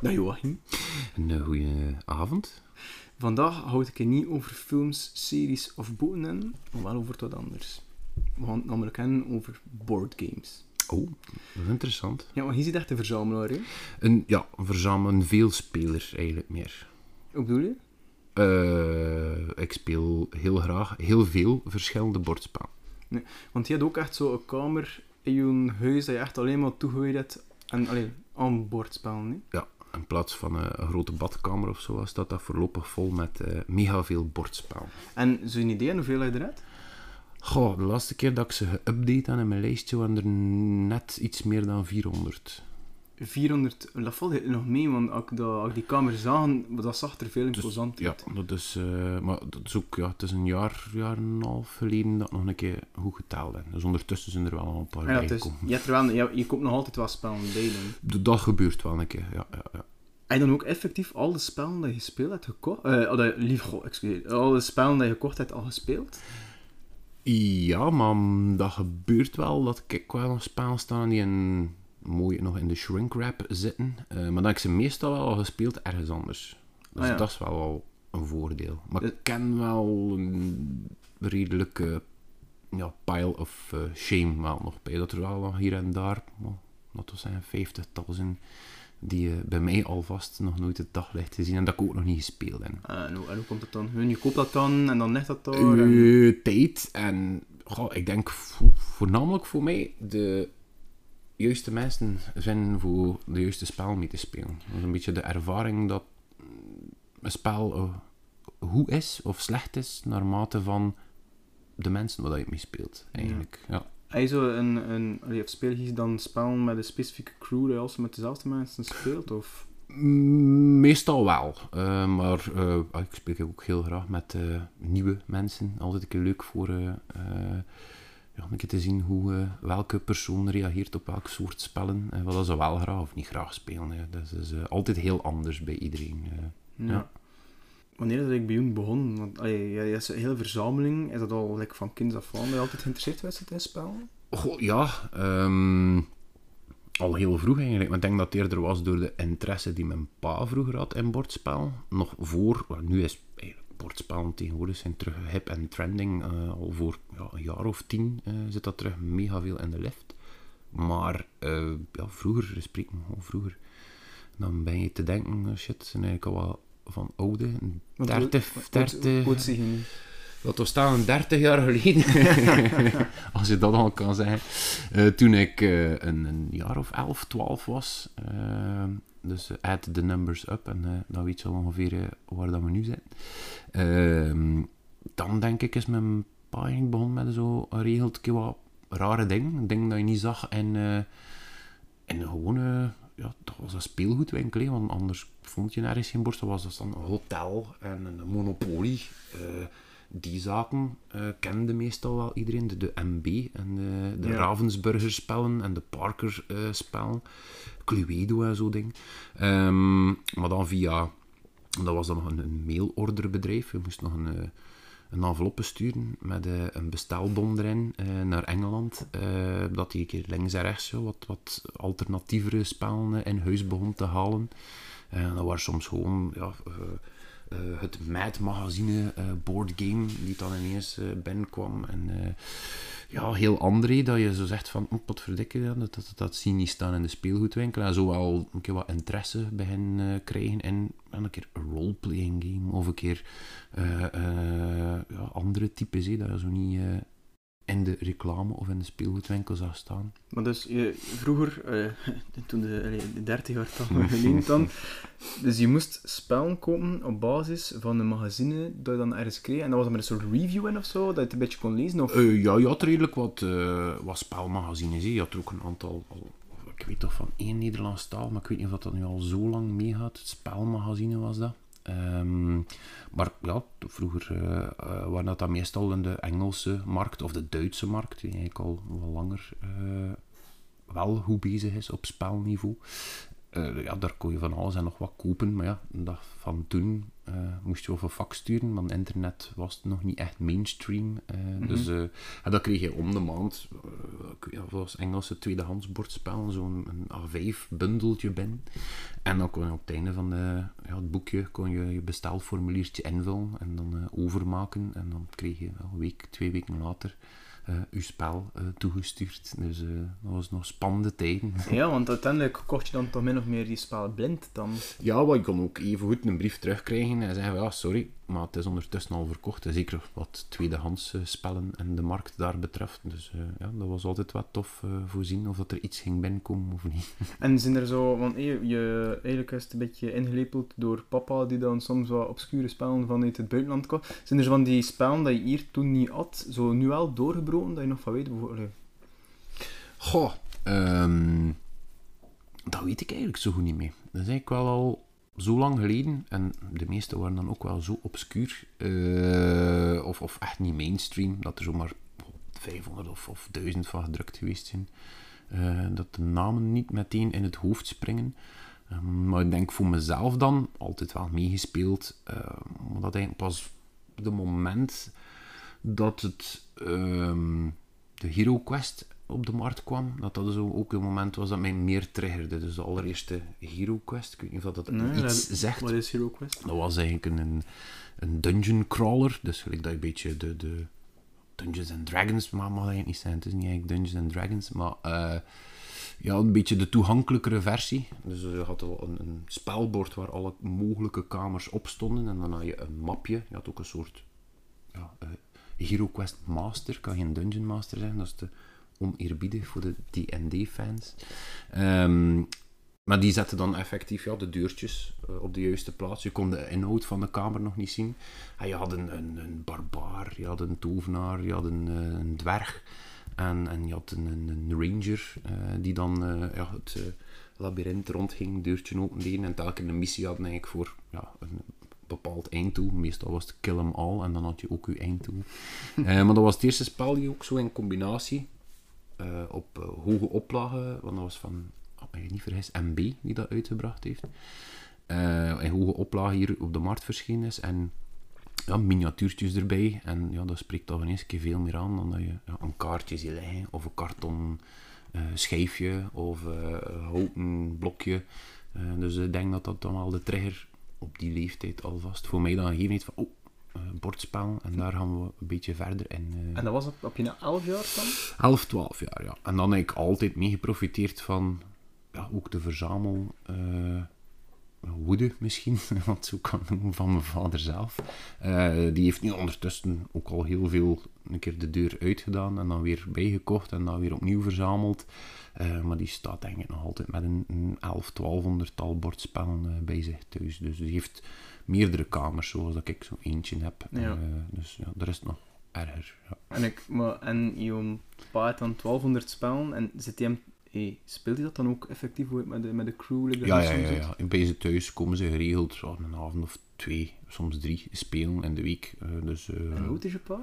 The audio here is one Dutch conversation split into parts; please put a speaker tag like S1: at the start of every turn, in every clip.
S1: Dag Joachim.
S2: Een uh, goede avond.
S1: Vandaag houd ik het niet over films, series of boeken maar wel over wat anders. We gaan het namelijk hebben over boardgames.
S2: Oh, dat is interessant.
S1: Ja, maar je ziet echt een verzamelaar, hè?
S2: Een, ja, een verzamelaar, een veelspeler eigenlijk meer.
S1: Hoe bedoel je?
S2: Uh, ik speel heel graag heel veel verschillende bordspellen.
S1: Nee, want je hebt ook echt zo een kamer in je huis dat je echt alleen maar toegewijd hebt aan, alleen, aan bordspellen, nee?
S2: Ja, in plaats van een grote badkamer of zo, staat dat voorlopig vol met uh, mega veel bordspellen.
S1: En zo'n idee, hoeveel heb je eruit?
S2: Goh, de laatste keer dat ik ze geüpdate had in mijn lijstje waren er net iets meer dan 400.
S1: 400, dat valt nog mee, want als ik, dat, als ik die kamer zag, dat zag er veel imposant
S2: dus,
S1: uit.
S2: Ja, dat is, uh, maar dat is ook, ja, het is een jaar, jaar en een half geleden dat nog een keer goed geteld heb. Dus ondertussen zijn er wel een paar
S1: ja,
S2: bij
S1: je, hebt er wel, je, je koopt nog altijd wat spellen bij dan.
S2: Dat gebeurt wel een keer, ja. ja, ja.
S1: Je dan ook effectief al de spellen die je gespeeld hebt gekocht? Uh, dat, lief, goh, excuseer. Al de spellen die je gekocht hebt al gespeeld?
S2: Ja, maar dat gebeurt wel dat ik wel nog spellen staan die een mooi nog in de shrink wrap zitten. Uh, maar dan heb ik ze meestal wel al gespeeld ergens anders. Dus
S1: Ah, ja.
S2: dat is wel al een voordeel. Maar
S1: Dus-
S2: ik ken wel een redelijke ja, pile of uh, shame wel nog bij. Dat er wel nog hier en daar, laten we zeggen, vijftigtal zijn die uh, bij mij alvast nog nooit het daglicht gezien en dat ik ook nog niet gespeeld heb.
S1: Uh, en, hoe, en hoe komt het dan? Je koopt dat dan en dan ligt dat daar? en...
S2: Tijd en goh, ik denk vo voornamelijk voor mij de juiste mensen zijn voor de juiste spel mee te spelen. Dat is een beetje de ervaring dat een spel uh, goed is of slecht is naarmate van de mensen waar je mee speelt, eigenlijk. Ja.
S1: Zo een, een, allee, speel je dan spellen met een specifieke crew dat je als met dezelfde mensen speelt? Of?
S2: Meestal wel, uh, maar uh, ik speel ook heel graag met uh, nieuwe mensen. Altijd een keer leuk voor ja, keer te zien hoe uh, welke persoon reageert op welk soort spellen. En wat ze wel graag of niet graag spelen. Hè. Dat is uh, altijd heel anders bij iedereen. Uh,
S1: ja. ja. Wanneer dat ik bij jou begon? Want allee, je hebt een hele verzameling. Is dat al like, van kinds af aan dat je altijd geïnteresseerd was in spellen?
S2: Goh, ja, um, al heel vroeg eigenlijk. Maar ik denk dat het eerder was door de interesse die mijn pa vroeger had in bordspel. Nog voor, well, nu is bordspellen tegenwoordig zijn terug hip en trending. Uh, al voor ja, een jaar of tien uh, zit dat terug mega veel in de lift. Maar uh, ja, vroeger, spreek me gewoon vroeger, dan ben je te denken, shit, zijn eigenlijk al wel van oude, 30, 30...
S1: Hoe zie je nu?
S2: Dat was staan 30 jaar geleden, als je dat al kan zeggen. Toen ik een, een, jaar of 11, 12 was. Dus add the numbers up en dan weet je al ongeveer waar dat we nu zijn. Ehm, dan denk ik is mijn pa begonnen met zo regeld wat rare dingen. Een ding dat je niet zag en, en gewoon ja, dat was een speelgoedwinkel, want anders vond je nergens geen borst. Dat was dus dan een hotel en een monopolie. Die zaken uh, kende meestal wel iedereen. De, de MB en de, de
S1: Ja.
S2: Ravensburger spellen en de Parker uh, spellen. Cluedo en zo ding. Ehm, maar dan via... Dat was dan nog een, een mailorderbedrijf. Je moest nog een, uh, een enveloppe sturen met uh, een bestelbon erin naar Engeland. Dat die een keer links en rechts zo, wat, wat alternatievere spellen in huis begon te halen. Uh, dat was soms gewoon ja, uh, het Mad magazine boardgame die dan ineens binnenkwam. En ja, heel andere, dat je zo zegt van, oh, wat verdikken, dat, dat, dat, dat zie je niet staan in de speelgoedwinkel. En zo wel een keer wat interesse bij hen krijgen in een keer een roleplaying game of een keer uh, uh, ja, andere types, hè, dat je zo niet uh, in de reclame of in de speelgoedwinkel zag staan.
S1: Maar dus je, vroeger, toen de, de 30 jaar geleden dan, dus je moest spellen kopen op basis van een magazine dat je dan ergens kreeg. En dat was dan met een soort review in of zo, dat je het een beetje kon lezen? Of?
S2: ja, je had redelijk wat, wat spelmagazines. Hè. Je had er ook een aantal al, ik weet toch van één Nederlands taal, maar ik weet niet of dat nu al zo lang meegaat. Het spelmagazine was dat. Um, maar ja, vroeger uh, uh, waren dat dan meestal in de Engelse markt of de Duitse markt, die eigenlijk al wel langer uh, wel goed bezig is op spelniveau. Eh, ja, daar kon je van alles en nog wat kopen. Maar ja, dat van toen eh, moest je over fax sturen, want internet was nog niet echt mainstream. eh, Dus eh, en dat kreeg je om de maand, ik weet niet, dat was Engelse tweedehands bordspel, zo'n een A5-bundeltje binnen. En dan kon je op het einde van de, ja, het boekje kon je je bestelformuliertje invullen en dan overmaken. En dan kreeg je een week, twee weken later eh je spel eh, toegestuurd. Dus eh, dat was nog spannende tijden.
S1: Ja, want uiteindelijk kocht je dan toch min of meer die spel blind dan.
S2: Ja, maar je kon ook even goed een brief terugkrijgen en zeggen: ja, sorry, maar het is ondertussen al verkocht. En Zeker wat tweedehands eh, spellen en de markt daar betreft. Dus eh, ja, dat was altijd wat tof eh, voorzien of dat er iets ging binnenkomen of niet.
S1: En zijn er zo, want je eigenlijk is het een beetje ingelepeld door papa, die dan soms wat obscure spellen vanuit het buitenland kocht. Zijn er zo van die spellen dat je hier toen niet had, zo nu wel doorgebroken, dat je nog van weet? bijvoorbeeld-
S2: Goh, ehm, dat weet ik eigenlijk zo goed niet meer. Dat is eigenlijk wel al zo lang geleden. En de meeste waren dan ook wel zo obscuur. eh, of, of echt niet mainstream. Dat er zomaar 500 of, of 1000 van gedrukt geweest zijn. eh, dat de namen niet meteen in het hoofd springen. Ehm, maar ik denk voor mezelf dan altijd wel meegespeeld. eh, maar dat eigenlijk pas de moment dat het ehm, de Hero Quest op de markt kwam, dat dat zo ook een moment was dat mij meer triggerde. Dus de allereerste Hero Quest, ik weet niet of dat
S1: Nee,
S2: iets
S1: dat-
S2: zegt.
S1: Wat is Hero Quest?
S2: Dat was eigenlijk een, een dungeon crawler, dus gelijk dat je een beetje de, de Dungeons and Dragons, maar mag eigenlijk niet zijn, het is niet eigenlijk Dungeons and Dragons, maar eh, ja, een beetje de toegankelijkere versie. Dus je had al een, een spelbord waar alle mogelijke kamers op stonden en dan had je een mapje, je had ook een soort ja, eh, Hero Quest Master, kan geen Dungeon Master zijn, dat is te oneerbiedig voor de D&D-fans. Ehm, maar die zetten dan effectief ja, de deurtjes eh, op de juiste plaats. Je kon de inhoud van de kamer nog niet zien. En je had een, een, een barbaar, je had een tovenaar, je had een, eh, een dwerg en, en je had een, een, een ranger eh, die dan ja, het labyrint rondging, deurtje opendeden en telkens een missie hadden eigenlijk voor ja, een bepaald einddoel. Meestal was het kill 'em all en dan had je ook je einddoel. Eh, maar dat was het eerste spel die ook zo in combinatie eh, op eh, hoge oplage, want dat was van, als ik niet vergis, MB die dat uitgebracht heeft. In hoge oplage hier op de markt verschenen is en ja, miniatuurtjes erbij. En ja, dat spreekt toch ineens een keer veel meer aan dan dat je ja, een kaartje ziet liggen of een karton schijfje of een houten blokje. Dus ik denk dat dat dan wel de trigger op die leeftijd alvast voor mij dan gegeven heeft van oh, bordspel en daar gaan we een beetje verder in. eh,
S1: En dat was op, op je 11 jaar dan?
S2: 11, 12 jaar, ja. En dan heb ik altijd mee geprofiteerd van ja, ook de verzamel eh, woede misschien, want zo kan ik noemen van mijn vader zelf. Eh, die heeft nu ondertussen ook al heel veel een keer de deur uitgedaan en dan weer bijgekocht en dan weer opnieuw verzameld. Eh, maar die staat denk ik nog altijd met een, een 11, 1200 tal bordspellen eh, bij zich thuis. Dus die heeft meerdere kamers, zoals dat ik zo eentje heb.
S1: Ja.
S2: Eh, dus ja, er is nog erger. Ja.
S1: En, ik, maar, en je pa dan 1200 spellen en zit hij hem, hey, speelt hij dat dan ook effectief met de, met de crew? like
S2: Ja, ja, ja, ja. En bij ze thuis komen ze geregeld zo een avond of twee, soms drie spelen in de week. Eh, dus, eh
S1: En hoe oud is je pa?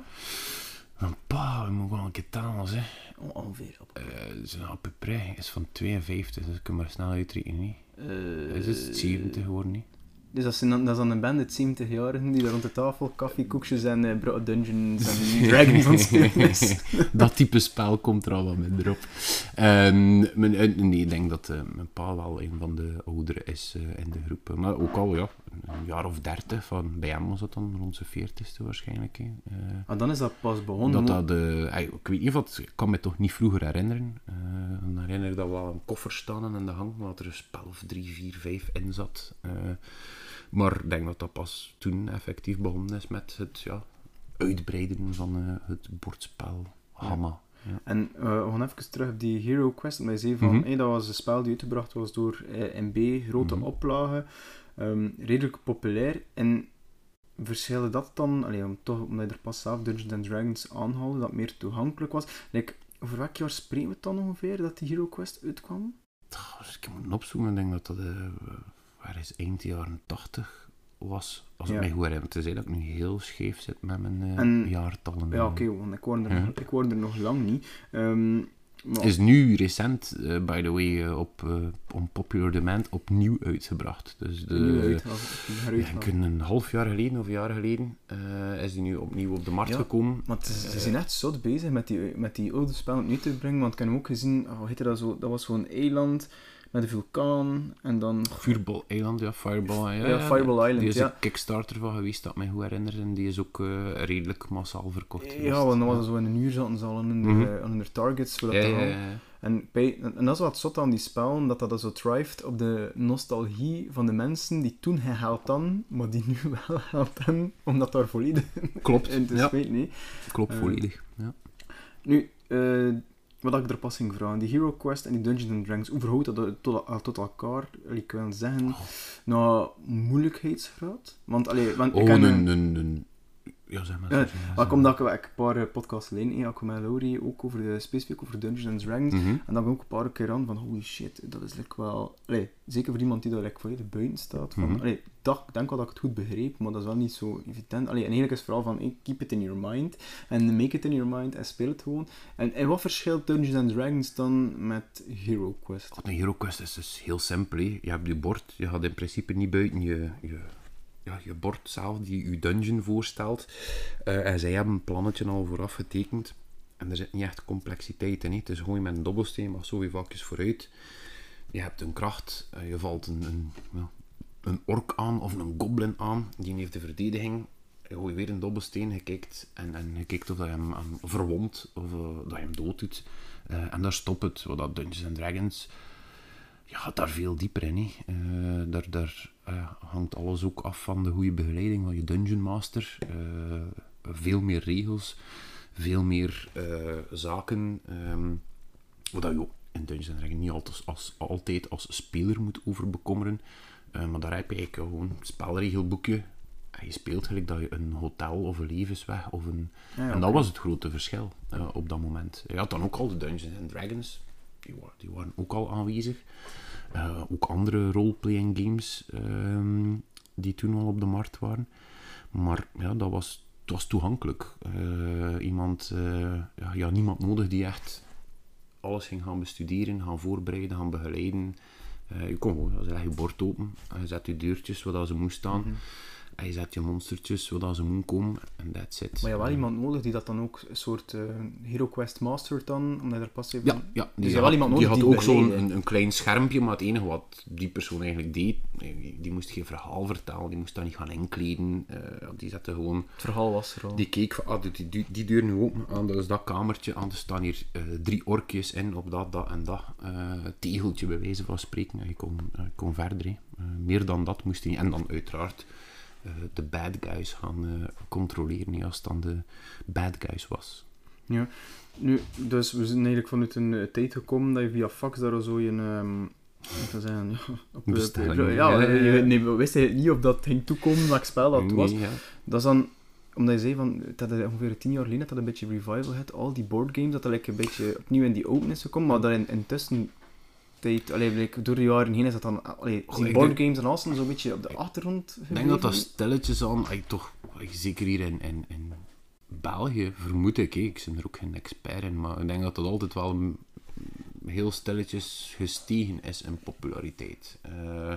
S2: een pa, ik moet wel een keer talen, zeg.
S1: Oh, ongeveer. Op.
S2: Eh, Zijn is van 52, dus ik kan maar snel uitrekenen. niet?
S1: Eh,
S2: Is het 70 geworden? niet?
S1: Dus dat, zijn dan, dat is dan een band uit 70-jarigen die daar rond de tafel koffie, koekjes en Bro- Dungeons en Dragons spelen is.
S2: dat type spel komt er al wat minder op. Mijn, nee, ik denk dat eh, mijn pa wel een van de ouderen is eh, in de groep. Maar ook al, ja, een jaar of dertig. Van, bij hem was dat dan rond zijn veertigste waarschijnlijk. hè. Eh,
S1: Maar dan is dat pas begonnen.
S2: dat
S1: maar-
S2: dat, eh, ik weet niet of het, ik kan me toch niet vroeger herinneren. Eh, dan herinner ik dat we wel een koffer staan in de hang, waar er een spel of drie, vier, vijf in zat. Eh, maar ik denk dat dat pas toen effectief begonnen is met het ja, uitbreiden van het bordspel Hamma. Ja.
S1: En we gaan even terug op die Hero Quest. Omdat je zei van,
S2: Mhm.
S1: hey, dat was een spel die uitgebracht was door eh, MB, grote
S2: Mhm.
S1: oplagen, ehm, redelijk populair. En verschilde dat dan, allee, om toch, omdat je er pas zelf Dungeons and Dragons aanhaalde, dat meer toegankelijk was. Like, over welk jaar spreken we het dan ongeveer, dat die Hero Quest uitkwam?
S2: Dus ik moet opzoeken, ik denk dat dat eh, waar is eind jaren 80 was. Als ik
S1: Ja.
S2: mij goed herinner, te zeggen dat ik nu heel scheef zit met mijn eh,
S1: En-
S2: jaartallen.
S1: Ja, oké, want ik hoorde er,
S2: Ja.
S1: nog, ik hoorde er nog lang niet. Ehm,
S2: Is nu recent, eh, by the way, eh, op on popular demand opnieuw uitgebracht. Dus de, ja, weet een half jaar geleden of een jaar geleden is die nu opnieuw op de markt
S1: Ja.
S2: gekomen.
S1: Is- ze zijn echt zot bezig met die, met die oude spellen nu te brengen. Want ik heb hem ook gezien, oh, heette dat zo? Dat was zo'n eiland met een vulkaan en dan.
S2: Vuurball Island, ja, Fireball. Ja,
S1: Ja, Fireball Island,
S2: Die is
S1: ja.
S2: een Kickstarter van geweest, dat mij goed herinner. En die is ook eh, redelijk massaal verkocht. geweest.
S1: Ja, want dan was het zo in een uur zaten ze al aan hun,
S2: Mhm.
S1: eh, aan hun targets voor dat
S2: Ja,
S1: te
S2: ja, ja.
S1: En, bij, en dat is wat zot aan die spellen, dat dat zo thrived op de nostalgie van de mensen die toen geld hadden, maar die nu wel hebben, omdat daar volledig
S2: Klopt,
S1: in te
S2: ja,
S1: nee.
S2: klopt
S1: Eh,
S2: volledig. Ja.
S1: Nu, eh, wat ik er pas ging vragen, die Hero Quest en die Dungeons and Dragons, hoe verhoudt dat tot, tot elkaar? Ik wil zeggen, naar moeilijkheidsgraad? Want, allee, want ik
S2: Oh,
S1: ken,
S2: een, een, een... Ja, zeg maar.
S1: Ja,
S2: zeg
S1: omdat ik, ik een paar eh, podcasts eh, had ik met Laurie ook over de, specifiek over Dungeons and Dragons.
S2: Mhm.
S1: En dan ben ik ook een paar keer aan van holy shit, dat is like wel... Allee, zeker voor iemand die daar like volledig buiten staat. Van, allee, ik dacht, ik denk wel dat ik het goed begreep, maar dat is wel niet zo evident. Allee, en eigenlijk is het vooral van, hey, keep it in your mind. En make it in your mind en speel het gewoon. En, en wat verschilt Dungeons and Dragons dan met Hero Quest?
S2: Een Hero Quest is dus heel simpel. Je hebt je bord, je gaat in principe niet buiten je, je, ja, je bord zelf die je dungeon voorstelt. Eh, en zij hebben een plannetje al vooraf getekend. En er zit niet echt complexiteit in. hè. Het gewoon met een dobbelsteen, maar zo je vakjes vooruit. Je hebt een kracht, eh, je valt een, een, een ork aan of een goblin aan. Die heeft de verdediging. Je gooit weer een dobbelsteen, je kijkt en, en je kijkt of dat je hem, hem verwondt of eh, dat je hem dood doet. En daar stopt het. Wat dat Dungeons and Dragons ja, daar veel dieper in. Eh, daar daar eh, hangt alles ook af van de goede begeleiding van je Dungeon Master. Eh, veel meer regels, veel meer eh, zaken. ehm wat je ook in Dungeons and Dragons niet altijd als, altijd als speler moet over bekommeren. Eh, maar daar heb je eigenlijk gewoon een spelregelboekje. En je speelt gelijk dat je een hotel of een levensweg of een...
S1: Ja,
S2: En dat was het grote verschil op dat moment. Je had dan ook al de Dungeons and Dragons. Die, die waren ook al aanwezig. Eh, ook andere role-playing games ehm, die toen al op de markt waren. Maar ja, dat was, het was toegankelijk. Eh, iemand, eh, ja, ja, niemand nodig die echt alles ging gaan bestuderen, gaan voorbereiden, gaan begeleiden. Je kon gewoon, je legt je bord open, en je zet je deurtjes waar ze moest staan.
S1: Mhm.
S2: Je zet je monstertjes waar ze moeten komen. En that's it.
S1: Maar je hebt wel iemand nodig die dat dan ook een soort eh, Hero Quest mastert dan, omdat je er pas even...
S2: Ja, ja die,
S1: Dus hebt
S2: had,
S1: wel iemand
S2: die
S1: nodig
S2: had
S1: die
S2: ook zo'n een, een klein schermpje, maar het enige wat die persoon eigenlijk deed, die, die moest geen verhaal vertellen, die moest dat niet gaan inkleden. eh, die zette gewoon,
S1: Het verhaal was er al.
S2: die keek van, ah, die, die, die deur nu open, aan, dat is dat kamertje, aan, er staan hier eh, drie orkjes in, op dat, dat en dat eh, tegeltje bij wijze van spreken, en je kon, eh, kon verder. hè. Eh, meer dan dat moest hij, en dan uiteraard eh, de bad guys gaan eh, controleren, hè, als het dan de bad guys was.
S1: Ja. Nu, dus we zijn eigenlijk vanuit een eh, tijd gekomen dat je via fax daar zo je... ehm zeggen, ja... Op, eh,
S2: Bestelling,
S1: ja, je- nee, we wisten niet of dat ging toekomen, welk spel dat was.
S2: Ja.
S1: Dat is dan... Omdat je zei van, dat het ongeveer tien jaar geleden dat dat een beetje revival had, al die boardgames, dat dat like, een beetje opnieuw in die open is gekomen, maar dat in, intussen tijd, allee, like, door de jaren heen is dat dan, allee,
S2: Goh,
S1: die
S2: ik
S1: boardgames en alles zo'n beetje op de achtergrond
S2: Ik denk dat dat stilletjes aan, toch, zeker hier in, in, in België, vermoed ik, ik ben er ook geen expert in, maar ik denk dat dat altijd wel heel stilletjes gestegen is in populariteit. Eh,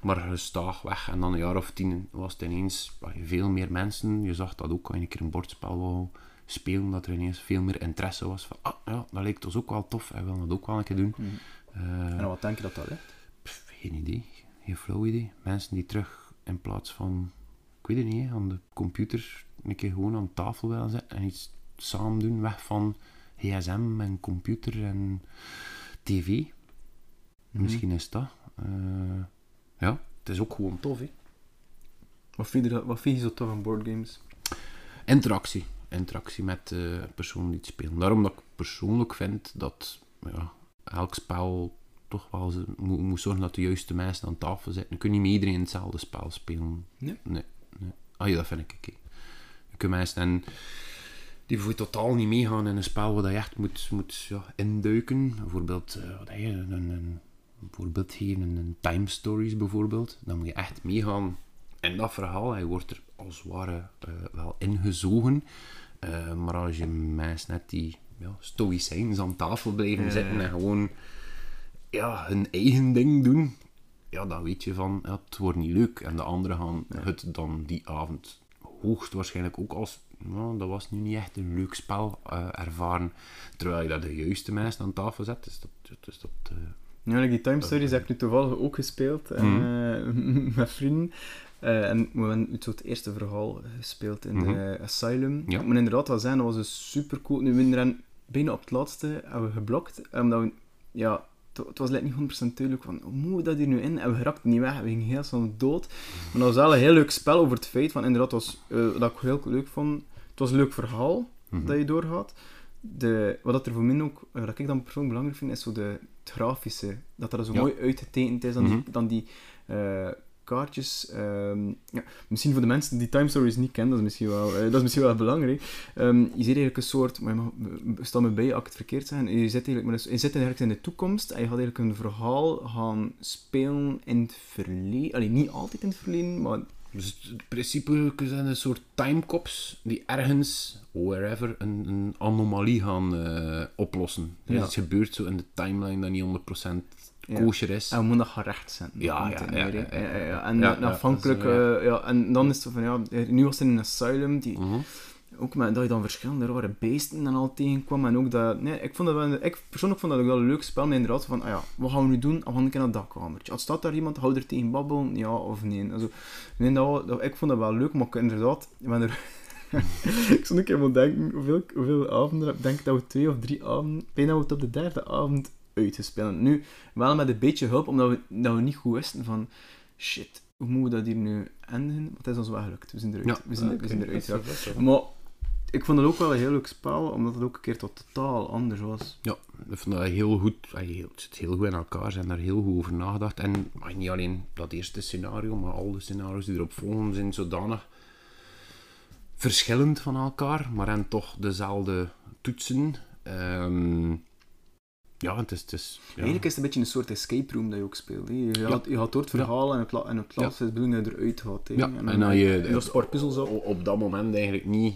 S2: maar gestaag weg en dan een jaar of tien was het ineens veel meer mensen. Je zag dat ook als je een keer een bordspel wou spelen, dat er ineens veel meer interesse was van, ah ja, dat lijkt ons ook wel tof, en willen dat ook wel een keer doen.
S1: Mhm.
S2: Eh,
S1: En wat denk je dat dat ligt?
S2: Pff, geen idee. Geen flauw idee. Mensen die terug in plaats van, ik weet het niet, aan de computer een keer gewoon aan tafel willen zitten en iets samen doen, weg van gsm en computer en tv.
S1: Mhm.
S2: Misschien is dat. Eh, ja, het is ook gewoon tof, hè.
S1: Wat vind je, dat- wat vind je zo tof aan boardgames?
S2: Interactie. Interactie met de persoon die het spelen. Daarom dat ik persoonlijk vind dat ja, elk spel toch wel moet, moet zorgen dat de juiste mensen aan tafel zitten. Je kunt niet met iedereen hetzelfde spel spelen.
S1: Nee?
S2: Nee. nee. Ah ja, dat vind ik oké. Je kunt mensen en die totaal niet meegaan in een spel waar je echt moet, moet ja, induiken. Bijvoorbeeld, eh, wat je, een, een, voorbeeld geven, een, een Time Stories bijvoorbeeld. Dan moet je echt meegaan in dat verhaal. Hij wordt er als het ware eh, wel ingezogen. Eh, maar als je mensen net die ja, stoïcijns aan tafel blijven
S1: Ja,
S2: zitten en gewoon ja, hun eigen ding doen, ja, dan weet je van, ja, het wordt niet leuk. En de anderen gaan het dan die avond hoogstwaarschijnlijk ook als, nou, dat was nu niet echt een leuk spel eh, ervaren. Terwijl je dat de juiste mensen aan tafel zet, dus dat... Dus dat eh,
S1: Ja, die Time Stories heb ik nu toevallig ook gespeeld eh,
S2: Mhm.
S1: met vrienden. Eh, en we hebben het, zo het eerste verhaal gespeeld in de Asylum.
S2: Mhm. Ja.
S1: Ik moet inderdaad wel zeggen, dat was super cool. Nu, we hebben bijna op het laatste hebben we geblokt, omdat we, ja, het, was niet 100% duidelijk van, hoe moeten we dat hier nu in? En we raakten niet weg, we gingen heel snel dood. Maar dat was wel een heel leuk spel over het feit van, inderdaad, was, eh, dat ik heel leuk vond, het was een leuk verhaal
S2: Mhm.
S1: dat je doorgaat. De, wat dat er voor mij ook, eh, wat ik dan persoonlijk belangrijk vind, is zo de, het grafische. Dat dat zo
S2: Ja.
S1: mooi uitgetekend is dan die,
S2: Mhm.
S1: dan die eh, kaartjes. ehm, ja, misschien voor de mensen die Time Stories niet kennen, dat is misschien wel, eh, dat is misschien wel belangrijk. Ehm, je ziet eigenlijk een soort, maar je mag, sta me bij als ik het verkeerd zeg, je zit eigenlijk, je zit eigenlijk in de toekomst en je gaat eigenlijk een verhaal gaan spelen in het verleden. Allee, niet altijd in het verleden, maar
S2: Dus in principe zijn een soort timecops die ergens, wherever, een, een anomalie gaan eh, oplossen.
S1: Ja.
S2: iets gebeurd zo in de timeline dat niet 100%
S1: Ja.
S2: Kosher is.
S1: En we moeten dat gaan rechtzetten.
S2: Ja,
S1: Dat
S2: ja,
S1: moet
S2: ja.
S1: En afhankelijk,
S2: dat ja.
S1: eh, ja, en dan is het van, ja, nu was het in een asylum, die,
S2: Mhm.
S1: ook met, dat je dan verschillende rare beesten en al tegenkwam, en ook dat, nee, ik vond dat wel, ik persoonlijk vond dat ook wel een leuk spel, maar inderdaad, van, ah ja, wat gaan we nu doen? We gaan een keer naar het dakkamertje. Als staat daar iemand, hou er tegen babbelen, ja of nee? Also, nee dat, dat- ik vond dat wel leuk, maar ik, inderdaad, ik ben er... ik stond een keer aan denken, hoeveel, hoeveel avonden, denk dat we twee of drie avonden, bijna we het op de derde avond uitgespeeld. Nu, wel met een beetje hulp, omdat we, dat we niet goed wisten van, shit, hoe moeten we dat hier nu eindigen? Want het is ons wel gelukt, we zijn eruit,
S2: Ja,
S1: we zijn, we
S2: oké,
S1: zijn eruit. Maar ik vond het ook wel een heel leuk spel, omdat het ook een keer tot totaal anders was.
S2: Ja, ik vond dat heel goed. ah, Het zit heel goed in elkaar. Ze hebben daar heel goed over nagedacht. En ah, niet alleen dat eerste scenario, maar al de scenario's die erop volgen zijn zodanig verschillend van elkaar, maar en toch dezelfde toetsen. Ehm, ja, het is... Het is ja.
S1: Eigenlijk is het een beetje een soort escape room dat je ook speelt. Je, gaat, je gaat door het verhaal en het, la- en het laatste is de bedoeling dat je eruit gaat.
S2: Ja,
S1: dan-
S2: en dan je-
S1: en is een paar puzzels op.
S2: dat moment eigenlijk niet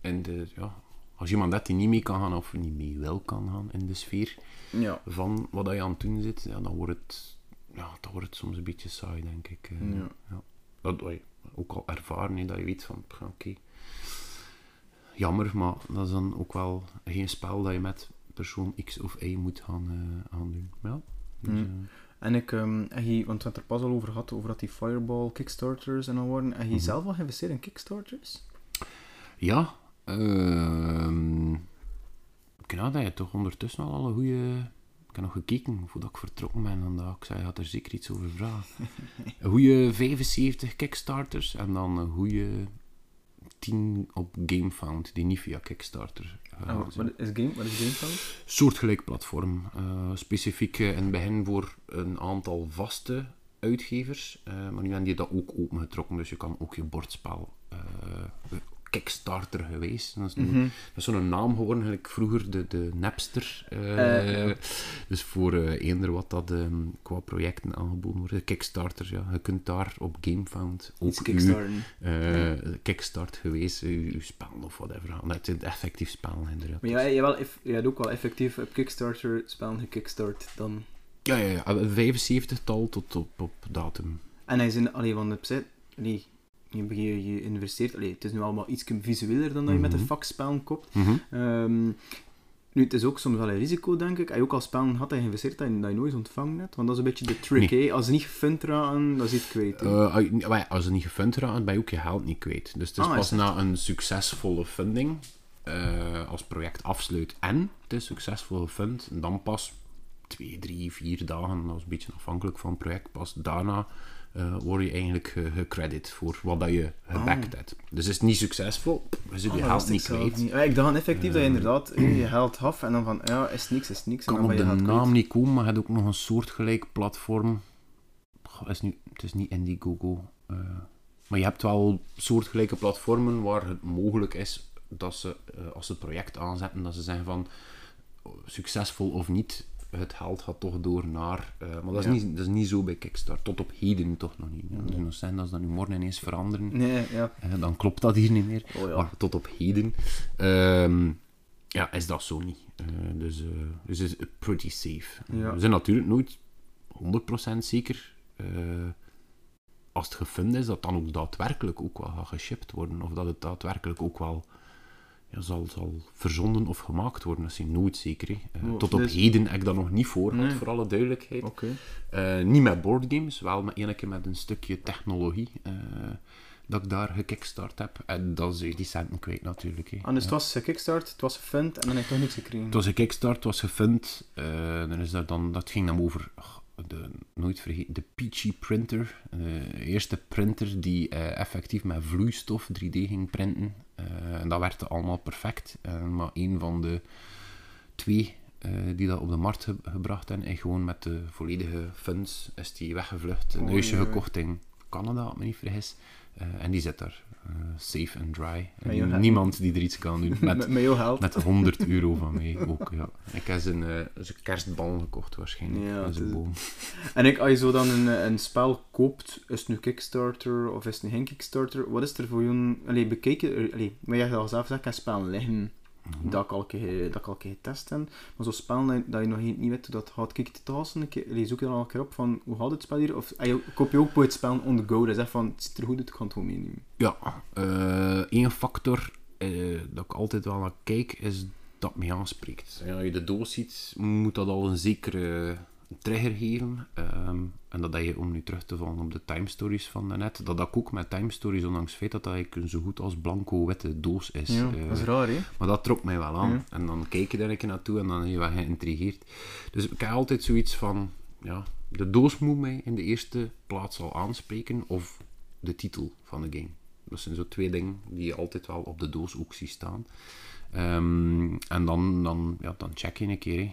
S2: in de... Ja, als iemand dat die niet mee kan gaan of niet mee wil kan gaan in de sfeer van wat dat je aan het doen zit, ja, dan wordt het, ja, dan wordt het soms een beetje saai, denk ik. eh.
S1: Ja.
S2: Dat je ook al ervaren, hè, dat je weet van, oké, jammer, maar dat is dan ook wel geen spel dat je met persoon X of Y moet gaan, eh, gaan doen. Ja, dus,
S1: Mm.
S2: eh,
S1: En ik, en je, want we hebben het er pas al over gehad, over dat die Fireball Kickstarters en al worden. En je
S2: Mhm.
S1: zelf al geïnvesteerd in Kickstarters?
S2: ja, ehm ik weet dat je toch ondertussen al een goede... Ik heb nog gekeken voordat ik vertrokken ben, en dat ik zei, je had er zeker iets over vragen. een goede 75 Kickstarters en dan een goede 10 op GameFound, die niet via Kickstarter.
S1: Oh, wat is Game, wat is GameFound?
S2: soortgelijk platform. eh, specifiek eh, in het begin voor een aantal vaste uitgevers. eh, maar nu hebben die dat ook opengetrokken, dus je kan ook je bordspel Kickstarter geweest. Dat is, dat is zo'n naam geworden, eigenlijk vroeger de, de Napster. eh,
S1: Eh.
S2: Dus voor eh, eender wat dat ehm, qua projecten aangeboden wordt. Kickstarter, ja. Je kunt daar op GameFound ook
S1: kickstarten.
S2: kickstart geweest, uw spel of whatever. Dat is effectief spel, inderdaad.
S1: Maar ja, je, wel, je hebt ook wel effectief op Kickstarter spellen gekickstart dan.
S2: Ja, ja, ja. Een 75-tal tot op, op datum.
S1: En hij is in, allee, van de allee, je, je, je investeert, allee, het is nu allemaal iets visueler dan dat je met
S2: Mhm.
S1: de vakspellen koopt. Ehm, nu, het is ook soms wel een risico, denk ik. Als je ook al spellen had je geïnvesteerd dat je, dat je nooit ontvangen hebt. Want dat is een beetje de trick, hè. Als ze niet gefund raken, dan zit je het kwijt.
S2: Eh, als je- maar ja, als je niet gefund raakt, ben je ook je geld niet kwijt. Dus het is
S1: Ah,
S2: pas
S1: is
S2: na een succesvolle funding, eh, als project afsluit en het is succesvol gefund, dan pas twee, drie, vier dagen, dat is een beetje afhankelijk van het project, pas daarna word je eigenlijk ge- gecredit voor wat dat je gebackt hebt. Dus is het niet succesvol, is je
S1: Ah,
S2: je geld
S1: ik
S2: niet kwijt.
S1: niet. Ja, ik dacht effectief dat je inderdaad eh, je geld af en dan van, ja, is niks, is niks. En
S2: kan
S1: dan
S2: op de naam
S1: kwijt.
S2: niet komen, maar je hebt ook nog een soortgelijk platform. Goh, is nu, het is niet Indiegogo. eh maar je hebt wel soortgelijke platformen waar het mogelijk is dat ze, eh, als ze het project aanzetten, dat ze zeggen van oh, succesvol of niet, het geld gaat toch door naar... eh, maar dat is,
S1: Ja.
S2: niet, dat is niet zo bij Kickstarter. Tot op heden toch nog niet. Het zijn dat ze dat nu morgen ineens veranderen.
S1: Nee, ja.
S2: Eh, dan klopt dat hier niet meer.
S1: Oh ja.
S2: Maar tot op heden. Ehm, ja, is dat zo niet. Eh, dus, dus is pretty safe.
S1: Ja.
S2: We zijn natuurlijk nooit 100% zeker eh, als het gevonden is dat dan ook daadwerkelijk ook wel gaat geshipped worden. Of dat het daadwerkelijk ook wel ja, zal, zal verzonden of gemaakt worden. Dat is nooit zeker. Eh, tot op heden heb ik dat nog niet voor
S1: Nee.
S2: voor alle duidelijkheid. Eh, niet met boardgames, wel met één keer met een stukje technologie eh, dat ik daar gekickstart heb. En dat is die centen kwijt natuurlijk. hè.
S1: En dus het was een kickstart, het was gefund en dan heb je toch niks gekregen.
S2: Het was een kickstart, het was gefund. dan is dat, dan, dat ging dan over, de, nooit vergeten, de Peachy printer. De eerste printer die eh, effectief met vloeistof 3D ging printen. Eh, en dat werkte allemaal perfect. Eh, maar een van de twee die dat op de markt ge- gebracht hebben, en gewoon met de volledige funds is die weggevlucht. Een huisje gekocht in Canada, als ik me niet vergis. En die zit daar, safe and dry.
S1: Je-
S2: En niemand die er iets kan doen.
S1: met,
S2: Met,
S1: met, met jouw geld.
S2: met 100 euro van mij ook, ja. Ik heb zijn, eh, zijn kerstbal gekocht waarschijnlijk.
S1: Ja,
S2: zijn boom.
S1: En ik, als je zo dan een, eh, een spel koopt, is het nu Kickstarter of is het nu geen Kickstarter? Wat is er voor jou... Allee, bekijk je... Allee, maar jij hebt al zelf gezegd, ik spellen liggen
S2: Mhm.
S1: dat ik al een keer, dat ik al een keer getest heb. Maar zo'n spel dat, je- dat je nog niet niet weet hoe dat gaat, kijk je het al eens een keer, je dan al een keer op van hoe gaat het spel hier? Of ah, je- koop je ook voor het spel on the go, dat zegt van het ziet er goed uit, ik kan het gewoon meenemen.
S2: Ja, eh één factor eh, dat ik altijd wel naar kijk, is dat mij aanspreekt. Ja, als je de doos ziet, moet dat al een zekere trigger geven. Ehm, en dat dat je, om nu terug te vallen op de time stories van daarnet, dat dat ik ook met time stories, ondanks het feit dat dat eigenlijk een zo goed als blanco witte doos is.
S1: Ja,
S2: Eh,
S1: dat is raar, hè?
S2: Maar dat trok mij wel aan.
S1: Ja.
S2: En dan kijk je daar een keer naartoe en dan ben je wel geïntrigeerd. Dus ik heb altijd zoiets van... Ja, de doos moet mij in de eerste plaats al aanspreken. Of de titel van de game. Dat zijn zo twee dingen die je altijd wel op de doos ook ziet staan. Ehm, en dan, dan, ja, dan check je een keer.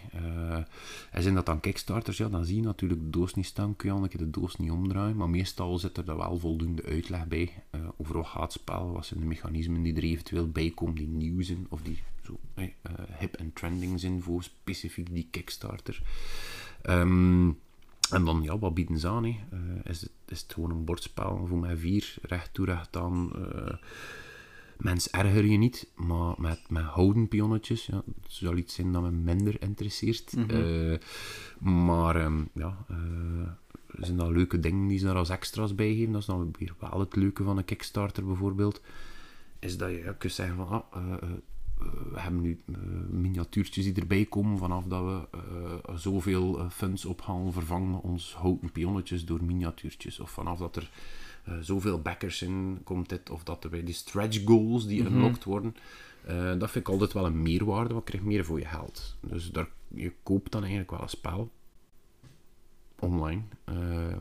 S2: en zijn dat dan kickstarters, ja, dan zie je natuurlijk de doos niet staan. Kun je al een keer de doos niet omdraaien. Maar meestal zit er wel voldoende uitleg bij. eh, over wat gaat spel, wat zijn de mechanismen die er eventueel bij komen, die nieuw zijn. Of die zo, eh, hip en trending zijn voor specifiek die kickstarter. Ehm, en dan, ja, wat bieden ze aan? is, het, is het gewoon een bordspel voor mij vier, recht toe, recht aan. Mens erger je niet, maar met, met houden pionnetjes, ja, dat zal iets zijn dat me minder interesseert. Eh, maar ehm, ja, eh, zijn dat leuke dingen die ze daar als extra's bij geven? Dat is dan weer wel het leuke van een Kickstarter bijvoorbeeld. Is dat je ja, kunt zeggen van, ah, eh, we hebben nu miniatuurtjes die erbij komen vanaf dat we zoveel funds ophalen, vervangen we ons houten pionnetjes door miniatuurtjes. Of vanaf dat er eh, zoveel backers in komt dit, of dat er bij die stretch goals die unlocked worden. Eh, dat vind ik altijd wel een meerwaarde, want je krijgt meer voor je geld. Dus daar, je koopt dan eigenlijk wel een spel online, eh,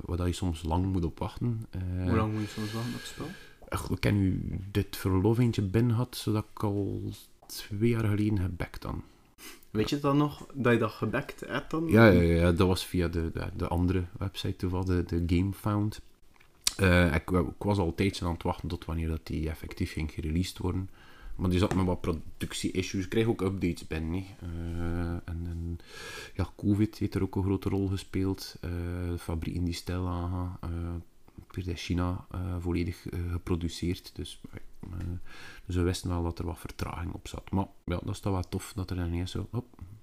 S2: waar dat je soms lang moet op wachten. Eh,
S1: Hoe lang moet je soms wachten op het spel?
S2: Ach, Ik ken nu dit verlovingje binnen had, zodat ik al twee jaar geleden gebackt dan.
S1: Weet je dan nog, dat je dat gebackt hebt dan?
S2: Ja, ja, ja, dat was via de, de, de andere website toevallig, de, de GameFound. Eh, ik, ik was al een aan het wachten tot wanneer dat die effectief ging gereleased worden. Maar die zat met wat productie-issues. Ik kreeg ook updates binnen. hè. Eh, en, en ja, COVID heeft er ook een grote rol gespeeld. Eh, de fabrieken die stil aangaan. eh werd in China volledig geproduceerd. Dus, dus we wisten wel dat er wat vertraging op zat. Maar ja, dat is toch wel tof dat er dan ineens zo...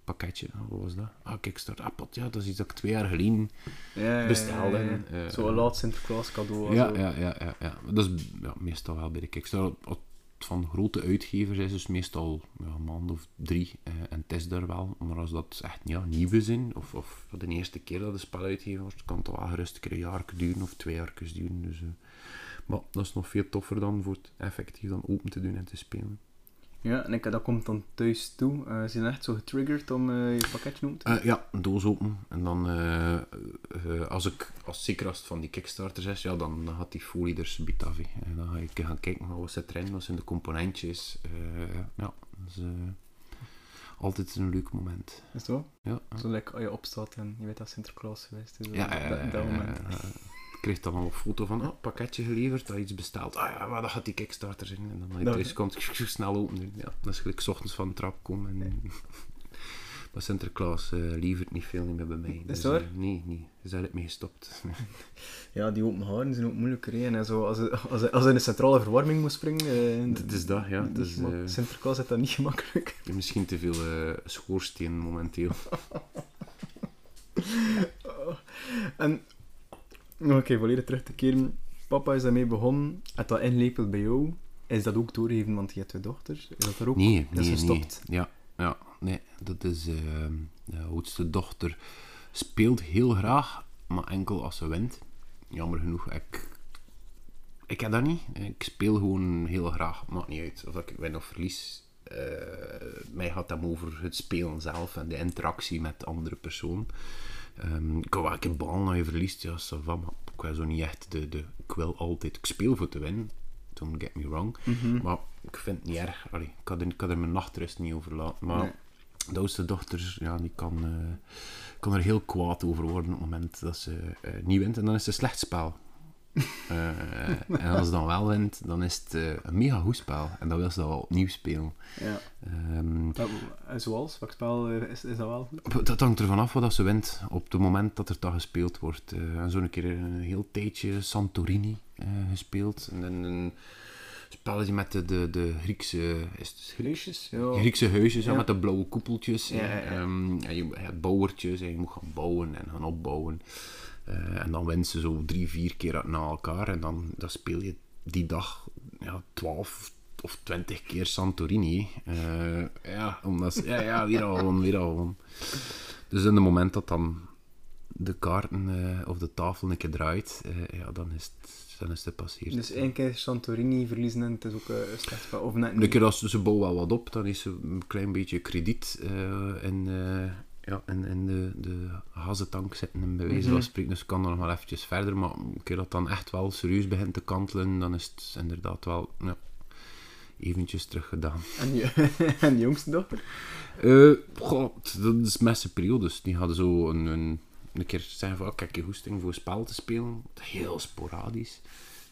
S2: pakketje, wat was dat? Ah, Kickstarter, ah, pot, ja, dat is iets dat ik twee jaar geleden
S1: Ja,
S2: bestelde.
S1: ja, ja.
S2: Eh,
S1: Zo een laat Sinterklaas cadeau.
S2: ja, ja, ja, ja, ja. Dat is ja, meestal wel bij de Kickstarter. Van grote uitgevers is dus meestal ja, een maand of drie. eh, en het is er wel. Maar als dat echt ja, nieuwe zijn, of, of de eerste keer dat een spel uitgegeven wordt, kan het wel gerust een jaar duren of twee jaar duren. Dus, eh, maar dat is nog veel toffer dan voor het effectief dan open te doen en te spelen.
S1: Ja, en ik, dat komt dan thuis toe. Eh ze zijn echt zo getriggerd om eh, je pakketje open te doen.
S2: Eh, ja, een doos open. En dan, als ik, als, zeker als het van die Kickstarters is, ja, dan, dan gaat die folie er subiet af. hè. En dan ga ik gaan kijken, wat zit erin, wat zijn de componentjes. Ja, dat is altijd een leuk moment.
S1: Is het wel?
S2: Ja,
S1: Zo lekker als je opstaat en je weet dat Sinterklaas geweest is.
S2: ja,
S1: dat,
S2: eh,
S1: dat moment.
S2: Kreeg dan al een foto van, oh, pakketje geleverd, dat iets besteld. Ah ja, maar dat gaat die Kickstarter zijn. En dan als je
S1: Dat-
S2: thuis komt, snel open doen. Ja, dat is gelijk 's ochtends van de trap komen. En... Maar Sinterklaas eh levert niet veel meer bij mij.
S1: Is
S2: Dus, eh, nee, nee. Is daar het mee gestopt.
S1: Ja, die open haren zijn ook moeilijker. hè. En zo, als, hij- als, als in de centrale verwarming moet springen, eh,
S2: Het is dat, ja. eh,
S1: Sinterklaas heeft dat niet gemakkelijk.
S2: misschien te veel schoorsteen momenteel.
S1: En nog een keer volledig terug te keren. Papa is daarmee begonnen. Het dat inlepelt bij jou. Is dat ook doorgegeven, want je hebt twee dochters? Is dat er ook
S2: Nee,
S1: dat is
S2: nee.
S1: gestopt?
S2: Ja, ja, nee. Dat is... eh, de oudste dochter speelt heel graag, maar enkel als ze wint. Jammer genoeg, ik... Ik heb dat niet. Ik speel gewoon heel graag. Maakt niet uit of ik win of verlies. Eh, mij gaat het over het spelen zelf en de interactie met andere personen. Ehm, ik wel een keer bal naar je verliest, ja, ça va, maar ik wil zo niet echt de, de... Ik wil altijd... Ik speel voor te winnen, don't get me wrong. Maar ik vind het niet erg. Allee, ik, had er, ik had er mijn nachtrust niet over laten. Maar
S1: Nee.
S2: de oudste dochter, ja, die kan, eh, kan er heel kwaad over worden op het moment dat ze eh, niet wint. En dan is het een slecht spel. Eh, en als ze dan wel wint, dan is het eh, een mega goed spel. En dan wil ze dat wel opnieuw spelen.
S1: Ja.
S2: Ehm,
S1: Dat- en zoals? Welk spel eh, is, is dat wel
S2: dat hangt ervan af wat ze wint op het moment dat er dat gespeeld wordt. Eh en zo een keer een heel tijdje Santorini eh, gespeeld. En dan een spelletje met de, de, de Griekse... Is het?
S1: Ja.
S2: Griekse huisjes, ja. Met de blauwe koepeltjes.
S1: Ja, ja.
S2: Ehm, en je hebt bouwertjes en je moet gaan bouwen en gaan opbouwen. Eh, en dan wint ze zo drie, vier keer na elkaar. En dan, dan speel je die dag ja, 12 of 20 keer Santorini. Eh, ja, omdat, ze- ja, ja, weer al weer al. Dus in het moment dat dan de kaarten eh, of de tafel een keer draait, ja, dan is het, dan is het gepasseerd.
S1: Dus één keer Santorini verliezen en het is ook een slecht. Of net
S2: Een
S1: niet.
S2: keer als ze bouwen wel wat op, dan is er een klein beetje krediet in, ja, in, in de, de hazentank zitten, en bij wijze van
S1: Mhm.
S2: spreken. Dus kan dan nog wel eventjes verder, maar een keer dat dan echt wel serieus begint te kantelen, dan is het inderdaad wel ja, eventjes teruggedaan.
S1: En, je, en de jongste dochter?
S2: Eh goh, dat is met zijn periodes. Die hadden zo een, een, een keer zeggen van, oh, kijk, je hoesting voor spel te spelen. Heel sporadisch.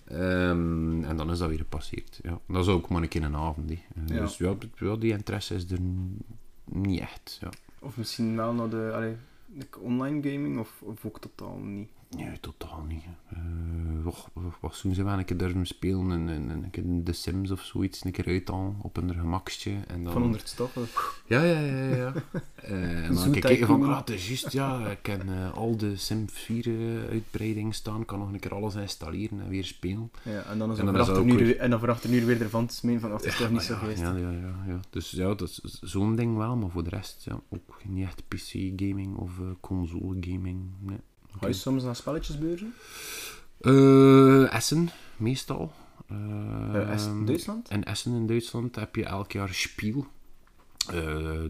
S2: Ehm, en dan is dat weer gepasseerd. Ja. Dat is ook maar een keer een avond.
S1: Ja.
S2: Dus ja, die interesse is er niet echt. Ja.
S1: Of misschien wel naar de online gaming, of, of ook totaal niet.
S2: Nee, totaal niet. Eh och, wat doen ze wel een keer durven spelen? En, en, en een keer The Sims of zoiets, een keer uithalen op hun gemakstje. En dan...
S1: Van onder het stof.
S2: Ja, ja, ja, ja. ja. Eh, en dan kijk ik van, ah, het is juist, ja, ik ken eh, al de Sims 4 eh, uitbreidingen staan, kan nog een keer alles installeren en weer spelen.
S1: Ja, en dan is
S2: En
S1: er
S2: dan dat ook
S1: uur,
S2: weer-
S1: en dan voor acht uur weer ervan te smeen van, ach, het is toch niet zo geweest.
S2: ja, ja, ja, ja. Dus ja, dat is zo'n ding wel, maar voor de rest, ja, ook niet echt PC-gaming of console-gaming, nee.
S1: Ga je soms naar spelletjesbeurzen?
S2: Eh, Essen, meestal.
S1: Essen, Duitsland?
S2: In Essen in Duitsland heb je elk jaar Spiel. Eh,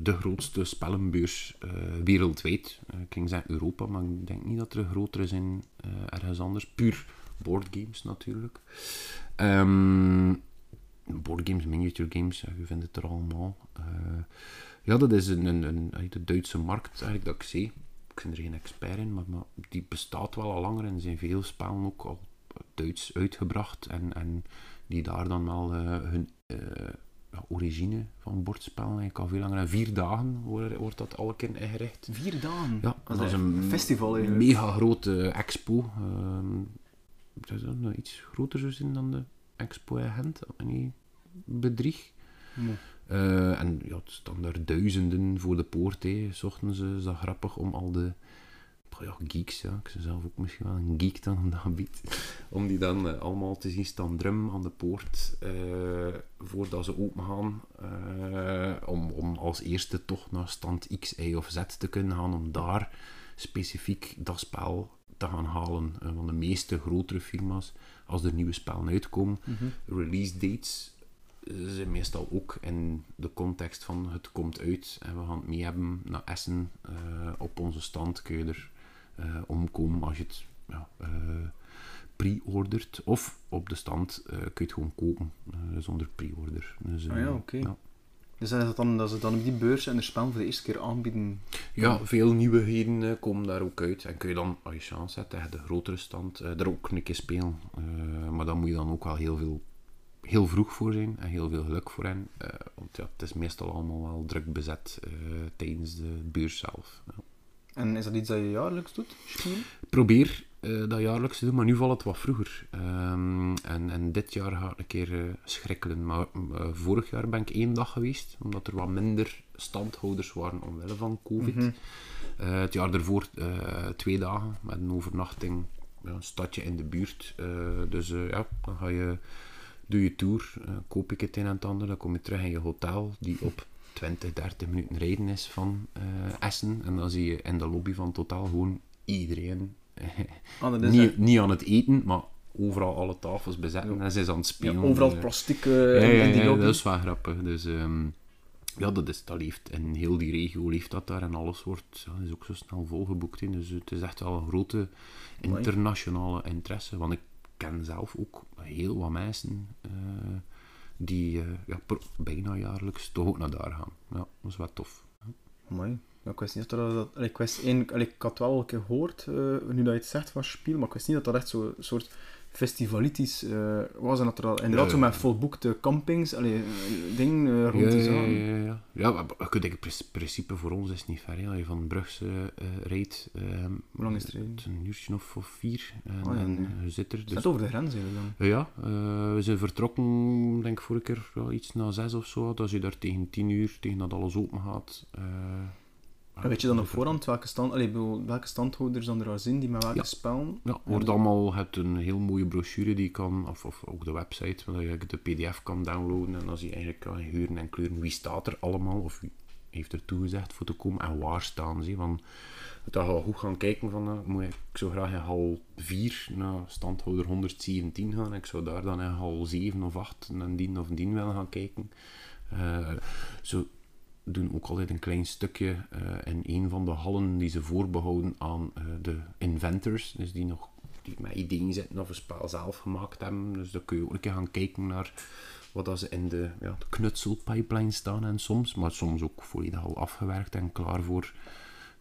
S2: de grootste spellenbeurs wereldwijd. Ik ging zeggen Europa, maar ik denk niet dat er grotere zijn ergens anders. Puur boardgames natuurlijk. Ehm boardgames, miniature games, je vindt het er allemaal. Ja, dat is een, een, een, de Duitse markt eigenlijk dat ik zie. Ik ben er geen expert in, maar, maar die bestaat wel al langer en zijn veel spellen ook al Duits uitgebracht. En, en die daar dan wel eh, hun eh, origine van bordspellen eigenlijk al veel langer. En vier dagen wordt, wordt dat alle keer ingericht.
S1: Vier dagen?
S2: Ja,
S1: dat, is een festival eigenlijk.
S2: mega grote expo. Dat is dan iets groter zo zijn dan de expo in Gent, niet bedrieg. Eh, en ja, het staan daar duizenden voor de poort. Hè. S ochtends eh, is dat grappig om al de ja, geeks, ja. ik ben zelf ook misschien wel een geek dan op dat gebied, om die dan eh, allemaal te zien staan drum aan de poort eh, voordat ze open gaan. om, om als eerste toch naar stand X, Y of Z te kunnen gaan, om daar specifiek dat spel te gaan halen. Want de meeste grotere firma's, als er nieuwe spellen uitkomen,
S1: Mhm.
S2: release dates eh, zijn meestal ook in de context van het komt uit en we gaan het mee hebben naar Essen. Eh, op onze stand kun je er eh, omkomen als je het ja, eh, pre-ordert. Of op de stand kun je het gewoon kopen zonder pre-order. Dus,
S1: Ah ja, oké.
S2: ja.
S1: Dus dat, dan, dat ze dan op die beurs en de spel voor de eerste keer aanbieden.
S2: Ja, veel nieuwigheden komen daar ook uit. En kun je dan, als je chance hebt, tegen de grotere stand, er ook een keer spelen. Maar dan moet je dan ook wel heel veel heel vroeg voor zijn en heel veel geluk voor hen. Eh, want ja, het is meestal allemaal wel druk bezet eh, tijdens de beurs zelf. Ja.
S1: En is dat iets dat je jaarlijks doet?
S2: Probeer eh, dat jaarlijks te doen, maar nu valt het wat vroeger. Ehm, en, en dit jaar ga ik een keer schrikkelen. Maar vorig jaar ben ik één dag geweest, omdat er wat minder standhouders waren omwille van COVID.
S1: Mhm.
S2: Het jaar daarvoor twee dagen met een overnachting, ja, een stadje in de buurt. Dus ja, dan ga je, doe je tour, eh, koop ik het een en het ander, dan kom je terug in je hotel, die op 20, 30 minuten rijden is van eh, Essen. En dan zie je in de lobby van Totaal gewoon iedereen,
S1: Ah, dat is
S2: niet, niet aan het eten, maar overal alle tafels bezetten en ze is aan het
S1: ja,
S2: spelen.
S1: overal
S2: Eh,
S1: plastic eh,
S2: ja,
S1: in,
S2: ja,
S1: in die lobby.
S2: dat is wel grappig. Dus ehm, ja, dat, is, dat leeft in heel die regio leeft dat daar en alles wordt ja, is ook zo snel volgeboekt. In. Dus het is echt wel een grote internationale interesse. Want ik ken zelf ook heel wat mensen eh, die eh, ja, bijna jaarlijks toch ook naar daar gaan. Ja, dat is wel tof.
S1: Mooi. Ja, ik wist niet dat dat... Ik, wist één, ik had wel keer gehoord, eh, nu dat je het zegt van Spiel, maar ik wist niet dat dat echt zo'n soort festivalitis eh, was. En dat er al inderdaad
S2: Ja,
S1: zo
S2: ja.
S1: met volboekte campings, allee, ding eh, rond
S2: Ja,
S1: te
S2: ja, ja, ja. ja maar in principe voor ons is het niet ver. Als je van Brugse eh rijdt, ehm,
S1: Hoe lang is het rijden?
S2: een uurtje of, of vier. En,
S1: Oh ja,
S2: en
S1: nee.
S2: je zit er. Dus
S1: over de grens eigenlijk dan?
S2: Ja, we zijn vertrokken, denk ik vorige keer ja, iets na zes of zo. Als je daar tegen tien uur, tegen dat alles open gaat.
S1: En weet je dan op voorhand welke, stand, bedoel, welke standhouders dan er al zijn die met welke
S2: Ja.
S1: spellen?
S2: Ja, wordt allemaal, het een heel mooie brochure die je kan, of, of ook de website, waar je de pdf kan downloaden. En dan zie je eigenlijk kan huren en kleuren wie staat er allemaal, of wie heeft er toegezegd voor te komen en waar staan ze. Van, dat je goed gaan kijken van, eh, moet ik, zou graag in hal 4 naar standhouder 117 gaan. Ik zou daar dan in hal 7 of 8 en dien of dien willen gaan kijken. Eh, zo doen ook altijd een klein stukje eh, in een van de hallen die ze voorbehouden aan eh, de inventors, dus die nog die met ideeën zitten of een spel zelf gemaakt hebben. Dus dan kun je ook een keer gaan kijken naar wat dat ze in de, ja, de knutselpipeline staan en soms, maar soms ook volledig al afgewerkt en klaar voor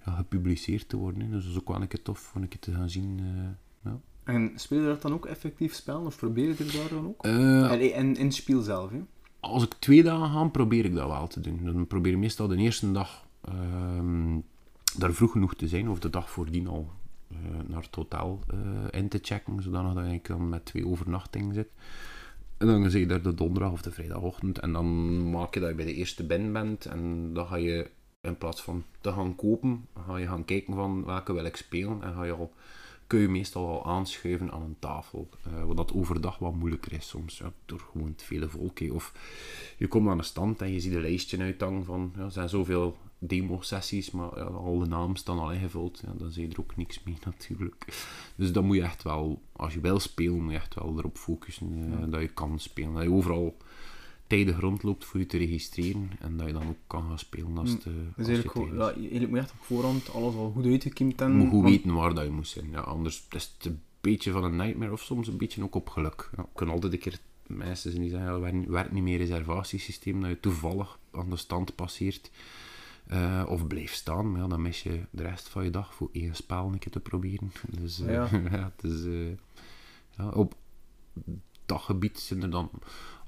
S2: ja, gepubliceerd te worden. hè. Dus dat is ook wel een keer tof om een keer te gaan zien. eh, ja.
S1: En speel je dat dan ook effectief spellen, of probeer je er daar dan ook? En in het spel zelf, hè?
S2: Als ik twee dagen ga, probeer ik dat wel te doen. Dan probeer ik meestal de eerste dag ehm, daar vroeg genoeg te zijn, of de dag voordien al eh, naar het hotel eh, in te checken, zodanig dat ik met twee overnachtingen zit. En dan zie je daar de donderdag of de vrijdagochtend, en dan maak je dat je bij de eerste binnen bent, en dan ga je in plaats van te gaan kopen, ga je gaan kijken van welke wil ik spelen, en ga je al kun je meestal al aanschuiven aan een tafel. eh, wat dat overdag wat moeilijker is soms, ja, door gewoon te vele volk. Of je komt aan een stand en je ziet een lijstje uithangen van, ja, er zijn zoveel demo-sessies, maar ja, al de namen staan al ingevuld. Ja, dan zie je er ook niks mee natuurlijk. Dus dan moet je echt wel, als je wil spelen, moet je echt wel erop focussen eh, dat je kan spelen. Dat je overal tijdig rondloopt voor je te registreren en dat je dan ook kan gaan spelen als het, eh,
S1: Dus
S2: als
S1: eigenlijk,
S2: je
S1: gewoon,
S2: tijd is.
S1: ja, eigenlijk moet je echt op voorhand alles al goed uitgekimd
S2: Je
S1: hebben.
S2: moet goed
S1: want-
S2: weten waar dat je moet zijn. Ja, anders is het een beetje van een nightmare of soms een beetje ook op geluk. Ja, kan altijd een keer mensen zijn die zeggen, ja, werkt- niet meer reservatiesysteem, dat je toevallig aan de stand passeert eh, of blijft staan. Maar ja, dan mis je de rest van je dag voor één spel een keer te proberen. Dus eh,
S1: Ja.
S2: ja, het is, eh, ja, op dat gebied zijn er dan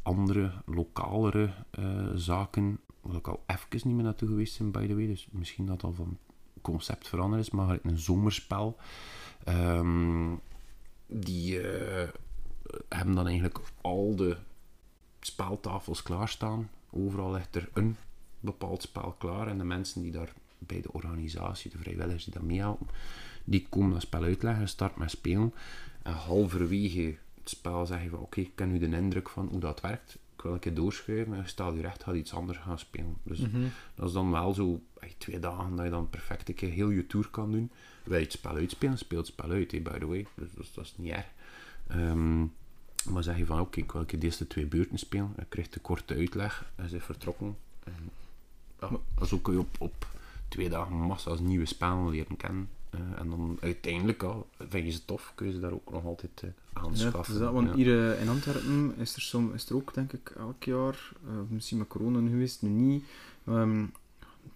S2: andere, lokalere eh, zaken, waar ik al even niet meer naartoe geweest ben, by the way. Dus misschien dat al van concept veranderd is, maar een zomerspel. Ehm, die eh, hebben dan eigenlijk al de speltafels klaarstaan. Overal ligt er een bepaald spel klaar. En de mensen die daar bij de organisatie, de vrijwilligers die dat meehelpen, die komen dat spel uitleggen, start met spelen. En halverwege het spel zeggen van oké, ik ken nu de indruk van hoe dat werkt. Ik wil een keer doorschuiven en stel je recht, gaat iets anders gaan spelen. Dus dat is dan wel zo echt twee dagen dat je dan perfect een keer heel je tour kan doen. Wil je het spel uitspelen, speel het spel uit, by the way. Dus, dus dat is niet erg. Ehm, maar zeg je van oké, ik wil een keer de eerste twee beurten spelen. Je krijgt de korte uitleg en ze is vertrokken. En, ja, zo kun je op, op twee dagen massa's nieuwe spellen leren kennen. Eh, en dan uiteindelijk, ja, vind je ze tof, kun je ze daar ook nog altijd
S1: het
S2: aanschaffen.
S1: dat, want
S2: Ja.
S1: hier eh, in Antwerpen is er, som, is er ook, denk ik, elk jaar, misschien met corona nu geweest, nu niet. ehm,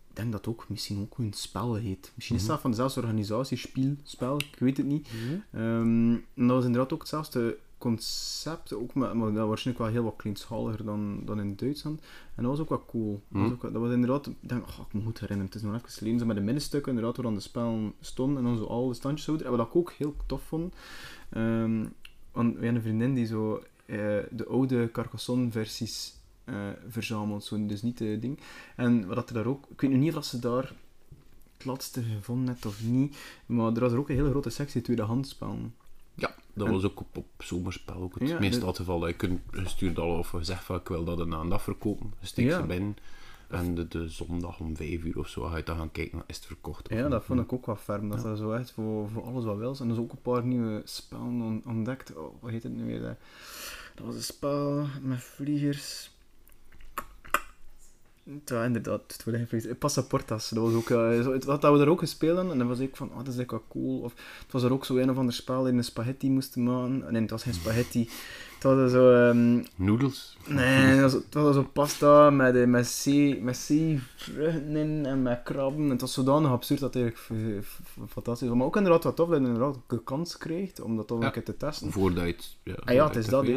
S1: ik denk dat ook misschien ook een spel heet. Misschien is
S2: Mhm.
S1: het zelf van dezelfde organisatie, Spiel, spel, ik weet het niet. Ehm, en dat was inderdaad ook hetzelfde concept, ook, maar, maar dat waarschijnlijk wel heel wat kleinschaliger dan, dan in Duitsland. En dat was ook wel cool. Dat, was,
S2: Hm.
S1: ook, dat was inderdaad, ik denk, oh, ik moet het herinneren, het is nog even geleden, zo met de middenstukken, inderdaad, waar dan de spellen stonden en dan zo al de standjes houden. En wat ik ook heel tof vond, ehm, want we hadden een vriendin die zo eh, de oude Carcassonne-versies eh, verzamelt, zo, dus niet de ding. En wat er daar ook, ik weet nu niet of ze daar het laatste gevonden heeft of niet, maar er was er ook een hele grote sectie tweedehandsspellen.
S2: Ja, dat
S1: En-
S2: was ook op, op zomerspel ook het
S1: Ja,
S2: geval. Dat je kunt gestuurd al of gezegd van ik wil dat een aan dag verkopen. Je steekt
S1: Ja.
S2: ze binnen. En de, de zondag om vijf uur of zo ga je dan gaan kijken, is het verkocht?
S1: Ja,
S2: niet.
S1: dat vond ik ook wel ferm. Dat er zo echt voor, voor alles wat wils. En er is ook een paar nieuwe spellen on- ontdekt. Oh, wat heet het nu weer? Dat, dat was een spel met vliegers. Ja, inderdaad. Passaportas. Dat was ook... eh, zo, het, wat dat we daar ook gespeeld. En dan was ik van, oh, dat is echt wel cool. Of het was er ook zo een of ander spel die een spaghetti moesten maken. Nee, het was geen spaghetti. Het was zo... ehm,
S2: Noedels?
S1: Nee, het was, het was zo pasta met, eh, met, zee, met zeevruchten in en met krabben. En het was zodanig absurd dat het eigenlijk fantastisch was. Maar ook inderdaad wat tof dat je inderdaad de kans krijgt om dat toch
S2: Ja.
S1: een keer te testen.
S2: Voordat je het... Ja,
S1: Ah ja, het is dat,
S2: ja,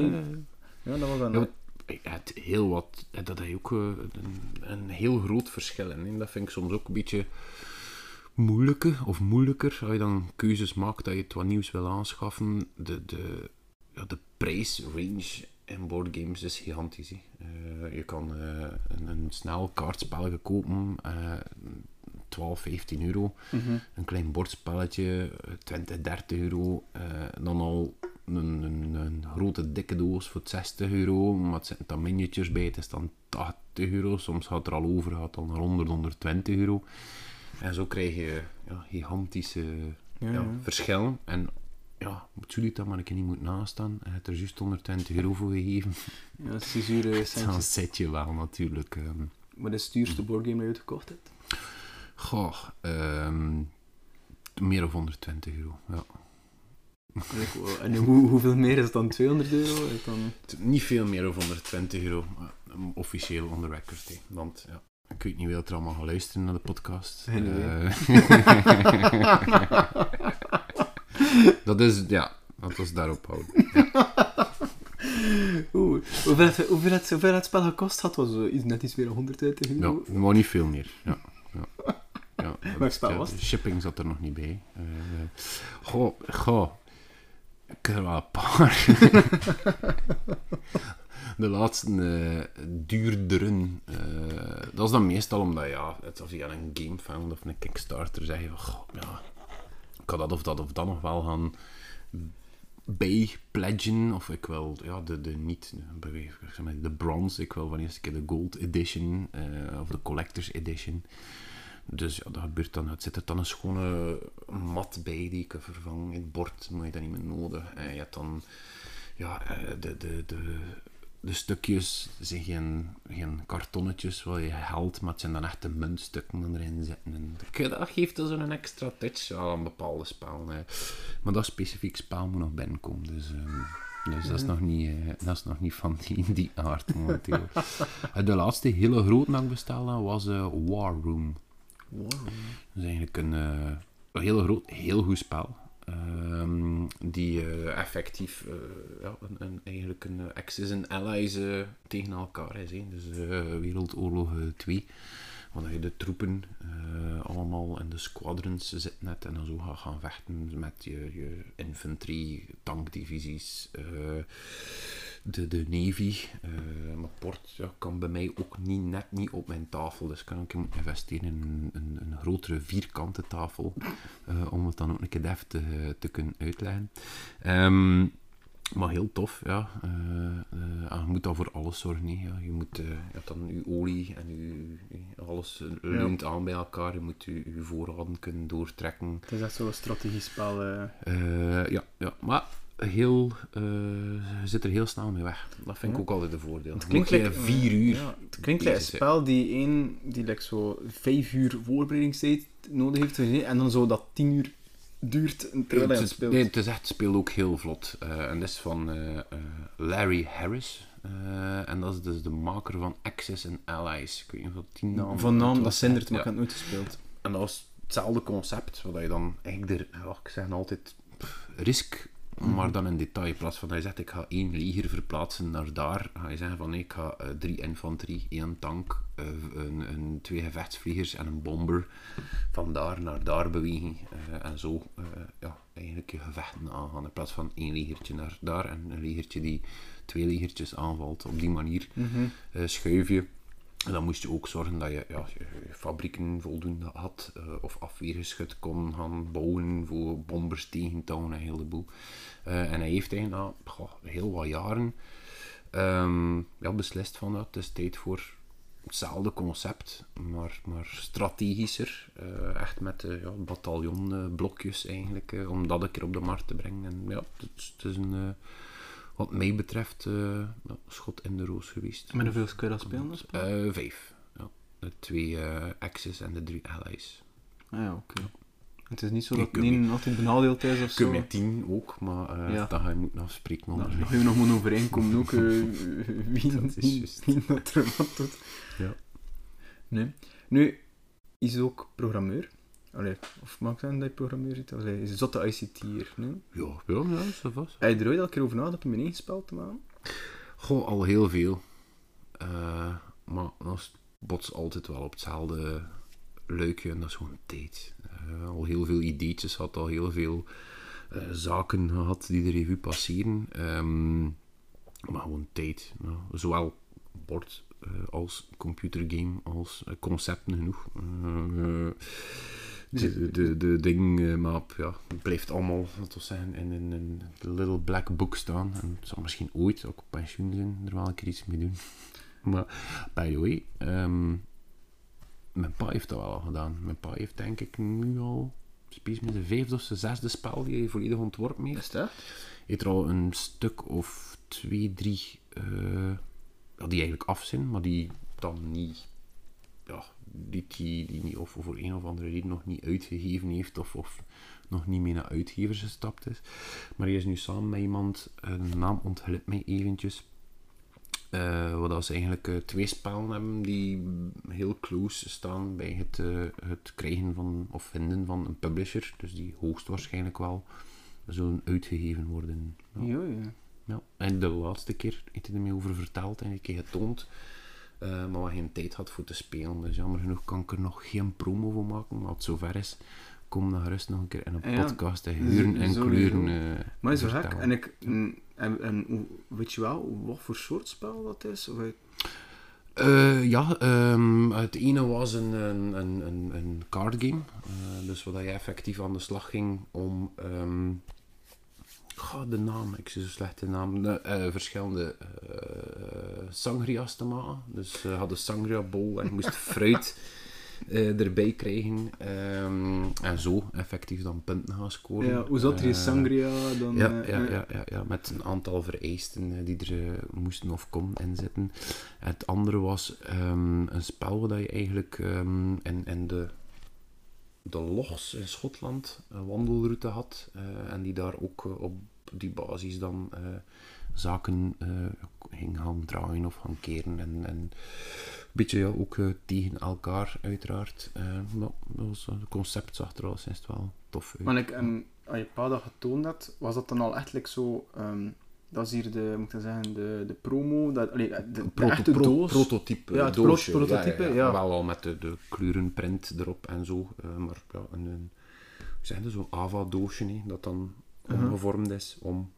S2: ja,
S1: dat was een...
S2: Had heel wat, dat is ook eh, een, een heel groot verschil in. Dat vind ik soms ook een beetje moeilijker of moeilijker. Als je dan keuzes maakt dat je het wat nieuws wil aanschaffen. De, de, ja, de prijsrange in boardgames is gigantisch. Eh, je kan eh, een, een snel kaartspel kopen, eh 12, 15 euro.
S1: Mhm.
S2: Een klein bordspelletje, eh, 20, 30 euro. dan al een, een, een grote dikke doos voor 60 euro. Maar het zitten dan miniatures bij, het is dan 80 euro. Soms gaat het er al over, gaat het dan naar 100, 120 euro. En zo krijg je ja, gigantische
S1: Ja,
S2: ja, verschillen. En ja, moet jullie dat maar een keer niet moeten nastaan. Hij heeft er juist 120 euro voor gegeven.
S1: Ja, zure
S2: Dan zit je wel natuurlijk. ehm
S1: Maar de stuurste boardgame dat je uitgekocht hebt?
S2: goh, ehm, meer dan 120 euro. Ja.
S1: En, hoe, hoeveel meer is het dan 200 euro? Is dan...
S2: Niet veel meer dan 120 euro. Officieel on the record. Want ja, ik weet niet wie er allemaal gaat luisteren naar de podcast. Eh, dat is, ja, dat was daarop houden.
S1: Oeh, hoeveel, het- hoeveel, het, hoeveel het spel gekost had, was iets, net iets meer dan 120
S2: Ja,
S1: euro.
S2: maar niet veel meer. Ja. Ja. Ja,
S1: Welk spel
S2: ja,
S1: was het?
S2: Shipping zat er nog niet bij. Eh, goh, goh. Ik de laatste eh duurderen. eh, dat is dan meestal omdat, ja, het of via een GameFound of een Kickstarter zeg je van, goh, ja, ik kan dat of dat of dat nog wel gaan bij pledgen. Of ik wil, ja, de, de niet, de bronze, ik wil van eerst een keer de gold edition eh, of de collector's edition. Dus ja, dat gebeurt dan. Het zit er dan een schone mat bij die ik vervang. Het bord moet je dan niet meer nodig. En je hebt dan ja, eh, de, de, de, de stukjes zijn geen, geen kartonnetjes waar je haalt, maar het zijn dan echt de muntstukken die erin zitten. En dat- geeft dus een extra touch aan een bepaalde spel. hè. Maar dat specifiek spel moet nog binnenkomen. Dus, ehm, dus dat, is nog niet, eh, dat is nog niet van die, die aard momenteel. Eh, de laatste hele grote dat ik bestelde was eh, War Room.
S1: Wow.
S2: Dat is eigenlijk een, eh, een heel groot, heel goed spel. Ehm, die eh, effectief eh, een, eigenlijk een Axis en Allies tegen elkaar is. hè. Dus Wereldoorlog 2. Want je de troepen allemaal in de squadrons zit net en dan zo gaat gaan vechten met je, je infantry, tankdivisies, de, de Navy. eh maar port ja, kan bij mij ook niet, net niet op mijn tafel. Dus kan ik moeten investeren in een, een, een grotere vierkante tafel. eh, om het dan ook een keer deftig te, te kunnen uitleggen. Ehm, maar heel tof, ja. Eh, je moet dan voor alles zorgen. hè. Ja. Je, moet, je hebt dan je olie en je, alles leunt aan bij elkaar. Je moet je, je voorraden kunnen doortrekken.
S1: Het is echt zo'n strategiespel. eh.
S2: Eh, ja, ja, maar heel, eh, zit er heel snel mee weg. Dat vind ik
S1: Ja.
S2: ook altijd een voordeel. Het
S1: klinkt like-
S2: vier uur.
S1: Ja, het klinkt like een spel die één, die like zo vijf uur voorbereidingstijd nodig heeft. En dan zo dat tien uur duurt een terwijl hij
S2: is,
S1: speelt.
S2: nee, het is echt, het speelt ook heel vlot. Eh, en dat is van eh, Larry Harris. En dat is dus de maker van Axis and Allies. Ik weet niet of dat tien namen
S1: Van naam, dat zindert, maar ik heb het nooit gespeeld.
S2: En dat was hetzelfde concept, waar je dan eigenlijk er, ik zeg altijd, pff, risk maar dan in detail. In plaats van dat je zegt, ik ga één leger verplaatsen naar daar, ga je zeggen van nee, ik ga eh, drie infanterie, één tank, eh, een, een, twee gevechtsvliegers en een bomber van daar naar daar bewegen. eh, en zo ja, eigenlijk je gevechten aangaan. In plaats van één legertje naar daar en een legertje die twee legertjes aanvalt. Op die manier eh, schuif je. En dan moest je ook zorgen dat je, ja, je fabrieken voldoende had, eh, of afweergeschut kon gaan bouwen voor bombers tegen te houden, een heleboel. Eh, en hij heeft eigenlijk na heel wat jaren ehm, ja, beslist van dat het is tijd voor hetzelfde concept, maar, maar strategischer. eh, echt met ja, bataljonblokjes eigenlijk, om dat een keer op de markt te brengen. En ja, het het is een, wat mij betreft, eh, schot in de roos geweest.
S1: Met hoeveel kun je dat spelen? dat spel?
S2: Eh, vijf. Ja. De twee Axis en de drie allies.
S1: Ah ja, oké. Het is niet zo
S2: Je
S1: dat één altijd benadeeld is of
S2: Kun
S1: zo.
S2: met tien ook, maar eh
S1: Ja.
S2: dan ga je moeten afspreken.
S1: Nou, dan we nog maar overeenkomen ook wie,
S2: Dat is
S1: wie, dat er wat doet.
S2: Ja.
S1: Nee. Nu, is ook programmeur. Allee, of mag ik zeggen dat programmeur is? Allee, is zotte ICT'er, nee?
S2: Ja, ja, ja, is dat vast.
S1: Heb je er ooit al keer over nagedacht om een eigen spel te maken?
S2: Goh, al heel veel. Eh, maar dat bots altijd wel op hetzelfde luikje en dat is gewoon tijd. Eh, al heel veel ideetjes had, al heel veel eh, zaken gehad die de revue passeren. Ehm, maar gewoon tijd. Zowel bord als computergame als concepten genoeg. Eh, de, de, ding, eh, maar ja, het blijft allemaal, laten we zeggen, in een, little black book staan. En het zal misschien ooit, ook op pensioen zijn, er wel een keer iets mee doen. Maar, by the way, ehm, mijn pa heeft dat wel al gedaan. Mijn pa heeft denk ik nu al, spies met de vijfde of de zesde spel die hij volledig ontworpen heeft.
S1: Is dat?
S2: heeft er al een stuk of twee, drie eh, die eigenlijk af zijn, maar die dan niet, ja, die, die, die niet of voor een of andere reden nog niet uitgegeven heeft of, of nog niet mee naar uitgevers gestapt is. Maar hij is nu samen met iemand, een naam ontglipt mij eventjes, eh wat ze eigenlijk eh, twee spellen hebben die heel close staan bij het, eh, het krijgen van of vinden van een publisher. Dus die hoogstwaarschijnlijk wel zullen uitgegeven worden. Ja.
S1: Ja, ja.
S2: Ja. En de laatste keer heeft hij er mee over verteld en een keer getoond. Eh, maar wat geen tijd had voor te spelen. Dus jammer genoeg kan ik er nog geen promo voor maken. Maar als het zover is, kom dan gerust nog een keer in een
S1: Ja,
S2: podcast te huren en kleuren. eh,
S1: Maar is zo gek.
S2: vertellen.
S1: En, ik, en, en weet je wel wat voor soort spel dat is? Of, uit-
S2: Eh, ja, ehm, het ene was een, een, een, een, card game. Dus waar je effectief aan de slag ging om. ehm goh, de naam, ik zie zo slecht de naam. De, eh, verschillende eh, sangria's te maken. Dus je had een sangria bowl en je moest fruit eh, erbij krijgen. Ehm, en zo effectief dan punten gaan scoren.
S1: ja, hoe zat er in
S2: Eh,
S1: Sangria dan?
S2: ja,
S1: eh,
S2: ja,
S1: eh,
S2: ja, ja, ja, met een aantal vereisten eh, die er eh, moesten of kon inzitten. Het andere was ehm, een spel waar je eigenlijk ehm, in, in de, de Lochs in Schotland een wandelroute had. eh, en die daar ook eh, op die basis dan eh, zaken eh, ging gaan draaien of gaan keren. En, en een beetje ja, ook eh, tegen elkaar, uiteraard. Maar dat was, het concept zag er al sinds wel tof uit.
S1: Maar ik, en als je pa dat getoond had, was dat dan al echt like zo... ehm, dat is hier de, moet ik zeggen, de, de promo, dat, allee, de, de
S2: Proto-
S1: echte
S2: pro-
S1: doos.
S2: prototype
S1: Ja,
S2: doosje.
S1: pro- prototype, ja.
S2: Wel al met de, de kleurenprint erop en zo. maar ja, een, een hoe zeg je, zo'n AVA-doosje dat dan
S1: Mhm.
S2: omgevormd is om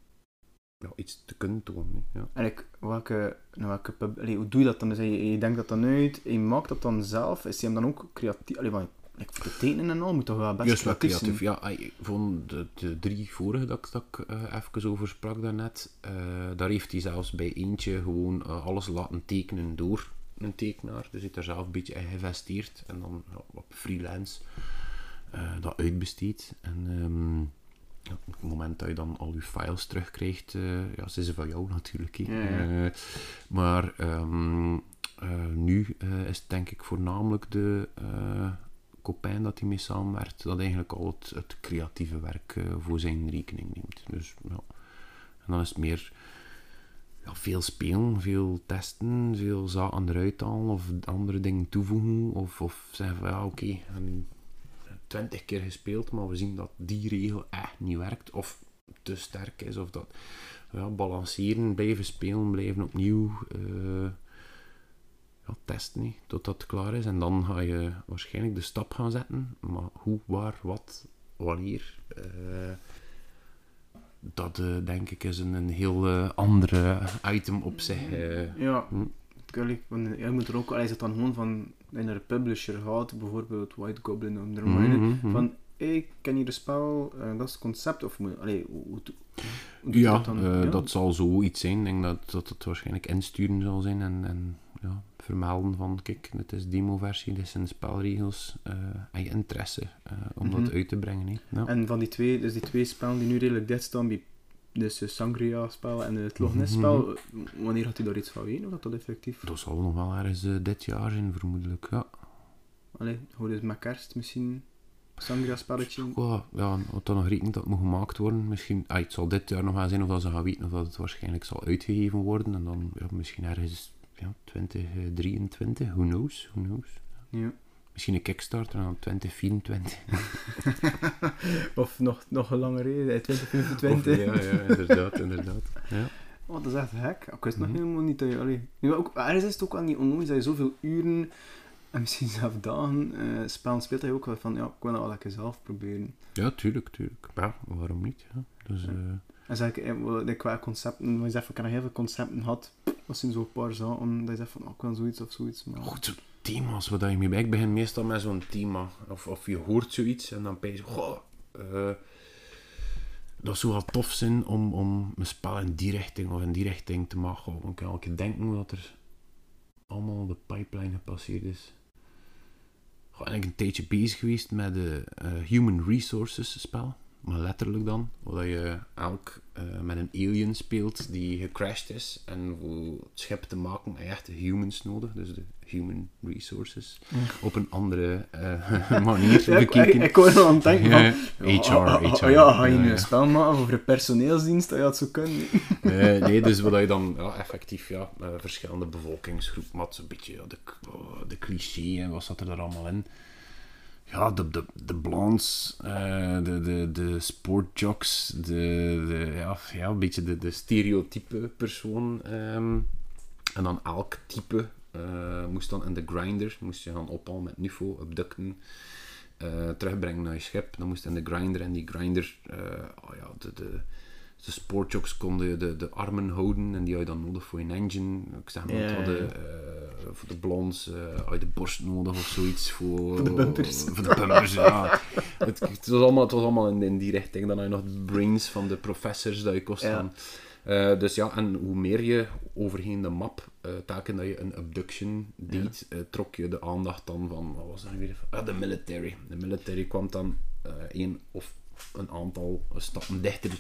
S2: ja, iets te kunnen tonen. Ja.
S1: En ik, welke, nou, welke pub, allee, hoe doe je dat dan? Dus je, je denkt dat dan uit, je maakt dat dan zelf, is hij hem dan ook creatief? Allee, want voor de tekenen en al moet toch wel best
S2: Juist wel
S1: creatief
S2: creatief.
S1: zijn?
S2: Ja, ik vond de, de drie vorige dat, ik- dat ik eh, even over sprak daarnet, eh daar heeft hij zelfs bij eentje gewoon eh, alles laten tekenen door een tekenaar. Dus hij heeft er zelf een beetje in geïnvesteerd en dan op freelance dat uitbesteed. En ehm, ja, op het moment dat je dan al je files terugkrijgt, eh ja, ze zijn van jou natuurlijk. Eh, maar ehm, eh, nu is het denk ik voornamelijk de uh, Copijn dat hij mee samenwerkt, dat eigenlijk al het, het creatieve werk voor zijn rekening neemt. Dus ja. En dan is het meer ja, veel spelen, veel testen, veel zaken eruit halen of andere dingen toevoegen. Of, of zeggen van ja, oké, nu twintig keer gespeeld, maar we zien dat die regel echt niet werkt. Of te sterk is. Of dat ja, balanceren, blijven spelen, blijven opnieuw eh, ja, testen niet, totdat het klaar is. En dan ga je waarschijnlijk de stap gaan zetten. Maar hoe, waar, wat, wanneer... eh, dat eh, denk ik is een, een heel eh, andere item op zich. eh.
S1: Ja,
S2: Hm.
S1: natuurlijk. Want je moet er ook, je het dan gewoon van naar een publisher gaat, bijvoorbeeld White Goblin of de
S2: Mhm, mhm.
S1: van hey, ik ken hier een spel, eh, dat is het concept, of moet, allee, hoe,
S2: Ja,
S1: dat dan?
S2: eh, dat zal zoiets zijn. Ik denk dat, dat het waarschijnlijk insturen zal zijn en, en ja, vermelden van kijk, het is demo-versie, dit zijn spelregels. en je interesse om
S1: Mhm.
S2: dat uit te brengen. Ja.
S1: En van die twee, dus die twee spellen die nu redelijk dicht staan, bij- dus het Sangria-spel en het Loch
S2: Mhm,
S1: Ness-spel, wanneer had hij daar iets van weten, of dat dat effectief...
S2: Dat zal nog wel ergens eh, dit jaar zijn, vermoedelijk. Ja.
S1: Allee, hoe dus met kerst misschien Sangria-spelletje?
S2: Ja, ja, wat dan nog rekent dat moet gemaakt worden. Misschien, ah, het zal dit jaar nog wel zijn of dat ze gaan weten of dat het waarschijnlijk zal uitgegeven worden. En dan ja, misschien ergens ja, 2023, who knows, who knows.
S1: Ja.
S2: Misschien een Kickstarter en dan 2024.
S1: Of nog, nog een langer reden, 2025.
S2: Of- ja, ja, inderdaad, inderdaad. Ja.
S1: Oh, dat is echt gek. Ik wist nog
S2: Mhm.
S1: helemaal niet dat je... Allee. Nu, ook, ergens is het ook wel niet onlogisch dat je zoveel uren en misschien zelfs dagen eh spelen speelt, dat je ook wel van, ja, ik wil dat wel lekker zelf proberen.
S2: ja, tuurlijk, tuurlijk. Ja, waarom niet? Ja. Dus, eh,
S1: En zeg ik, eh, de qua concepten, maar je zegt van, ik heb nog heel veel concepten gehad, dat zijn zo'n paar zaken, dat je zegt van, oh, ik wil zoiets of zoiets, maar...
S2: goed, thema's waar je mee bij. Ik begin meestal met zo'n thema. Of, of je hoort zoiets en dan ben je goh, eh, dat zou wel tof zijn om, om een spel in die richting of in die richting te maken. Dan kan elke denken wat er allemaal de pipeline gepasseerd is. En ik een tijdje bezig geweest met de eh, Human Resources spel. Maar letterlijk dan, waar je elk eh, met een alien speelt die gecrashed is. En voor het schip te maken heb je echt de humans nodig, dus de human resources. Op een andere eh, manier
S1: Ja, ik, ik,
S2: bekeken.
S1: ik hoor nog aan het denken
S2: Ja,
S1: van...
S2: HR,
S1: oh, oh,
S2: HR.
S1: oh, ja, ga je nu een spel maken over een personeelsdienst, dat je dat zo kunnen?
S2: Eh, nee, dus wat je dan ja, effectief ja, verschillende bevolkingsgroepen had, een beetje de, oh, de cliché en wat zat er daar allemaal in. Ja, de, de, de blondes, eh, de, de, de sportjocks, de, de, ja, ja, een beetje de, de stereotype persoon. ehm. en dan elk type eh, moest dan in de grinder, moest je gaan ophalen met NUFO, abducten, eh, terugbrengen naar je schip. Dan moest in de grinder en die grinder, oh ja, de, de, de sportjocks konden de, de armen houden en die had je dan nodig voor je engine. Ik zeg maar, hadden, eh, voor de blondes eh, had je de borst nodig of zoiets. Voor,
S1: Voor de bumpers.
S2: Voor de bumpers, ja. het, het was allemaal, het was allemaal in, in die richting. Dan had je nog de brains van de professors dat je kost gaan. Eh, dus ja, en hoe meer je overheen de map, eh telkens dat je een abduction deed, eh, trok je de aandacht dan van, wat was dat weer? Ah, de military. De military kwam dan eh één of een aantal stappen dichter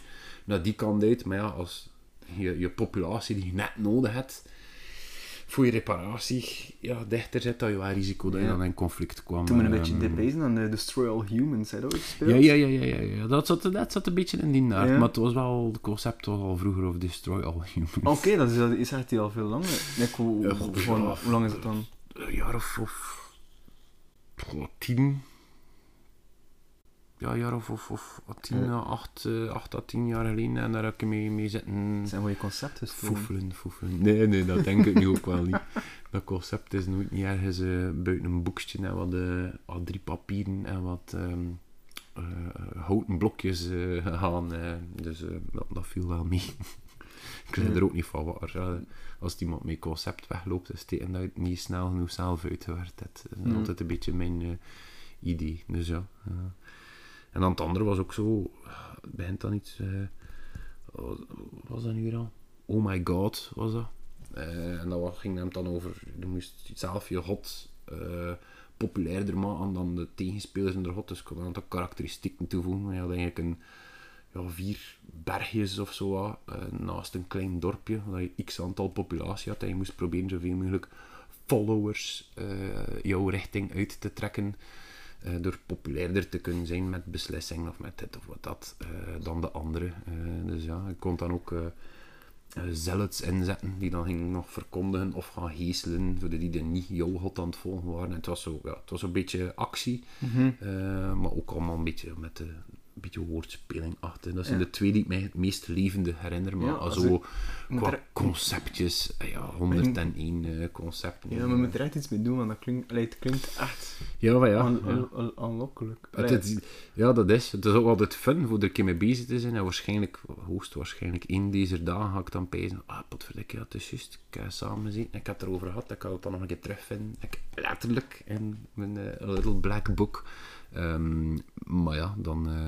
S2: naar die kant uit. Maar ja, als je, je populatie die je net nodig hebt voor je reparatie ja, dichter zit, dat je wel risico dat je dan in conflict kwam.
S1: Toen we een
S2: Ehm,
S1: beetje depezen aan de Destroy All Humans, je dat
S2: ja, ja, ja, ja, ja. Dat, zat, dat zat een beetje in die naart, maar het was wel, het concept was al vroeger of Destroy All Humans.
S1: Oké, dat is, is echt al veel langer. Hoe, lang is het dan?
S2: Een jaar of, tien. Ja, een jaar of, of, of tien,
S1: Ja.
S2: acht, eh, acht à tien jaar geleden. En daar heb ik mee, mee zitten
S1: Dat zijn goede concepten.
S2: foefelen, foefelen. Nee, nee, dat denk ik nu ook wel niet. Dat concept is nooit niet ergens eh, buiten een boekje en wat, eh, wat drie papieren en wat ehm, eh, houten blokjes eh. dus dat, dat viel wel mee. ik
S1: Ja.
S2: er ook niet van ja. als iemand met concept wegloopt, is het dat het niet snel genoeg zelf uitgewerkt hebt. Dat is
S1: Mm.
S2: altijd een beetje mijn idee. Dus ja. En dan het andere was ook zo, het begint dan iets, eh, wat was dat nu al? Oh my god, was dat. Eh, en dat ging hem dan over, je moest zelf je god eh, populairder maken dan de tegenspelers in de god. Dus ik kon een aantal karakteristieken toevoegen. Je had eigenlijk een, ja, vier bergjes of zo eh, naast een klein dorpje, waar je x aantal populatie had. En je moest proberen zoveel mogelijk followers eh, jouw richting uit te trekken. Eh, door populairder te kunnen zijn met beslissingen of met dit of wat dat eh, dan de andere. Eh, dus ja, je kon dan ook eh eh, zealots inzetten die dan gingen nog verkondigen of gaan geeselen, zodat die er niet jouw god aan het volgen waren. En het was zo, ja, het was een beetje actie,
S1: Mhm.
S2: eh, maar ook allemaal een beetje met de beetje woordspeling achter. Dat zijn
S1: Ja.
S2: de twee die ik mij het meest levende herinner. Maar
S1: Ja,
S2: als
S1: als
S2: zo qua
S1: er-
S2: conceptjes, eh, ja, 101 eh, concepten.
S1: Ja, maar we moeten er echt iets mee doen, want dat klinkt, allee, het klinkt echt
S2: Ja, maar ja. Het is- dat is. Het is ook altijd fun voor er een keer mee bezig te zijn. En waarschijnlijk, hoogstwaarschijnlijk, één deze dagen ga ik dan pezen. Ah, potverdikke, ja, het is juist. Ik heb samen zien. Ik had het erover gehad. Ik ga het dan nog een keer terugvinden. Ik, letterlijk in mijn eh, little black book. Ehm, maar ja, dan eh,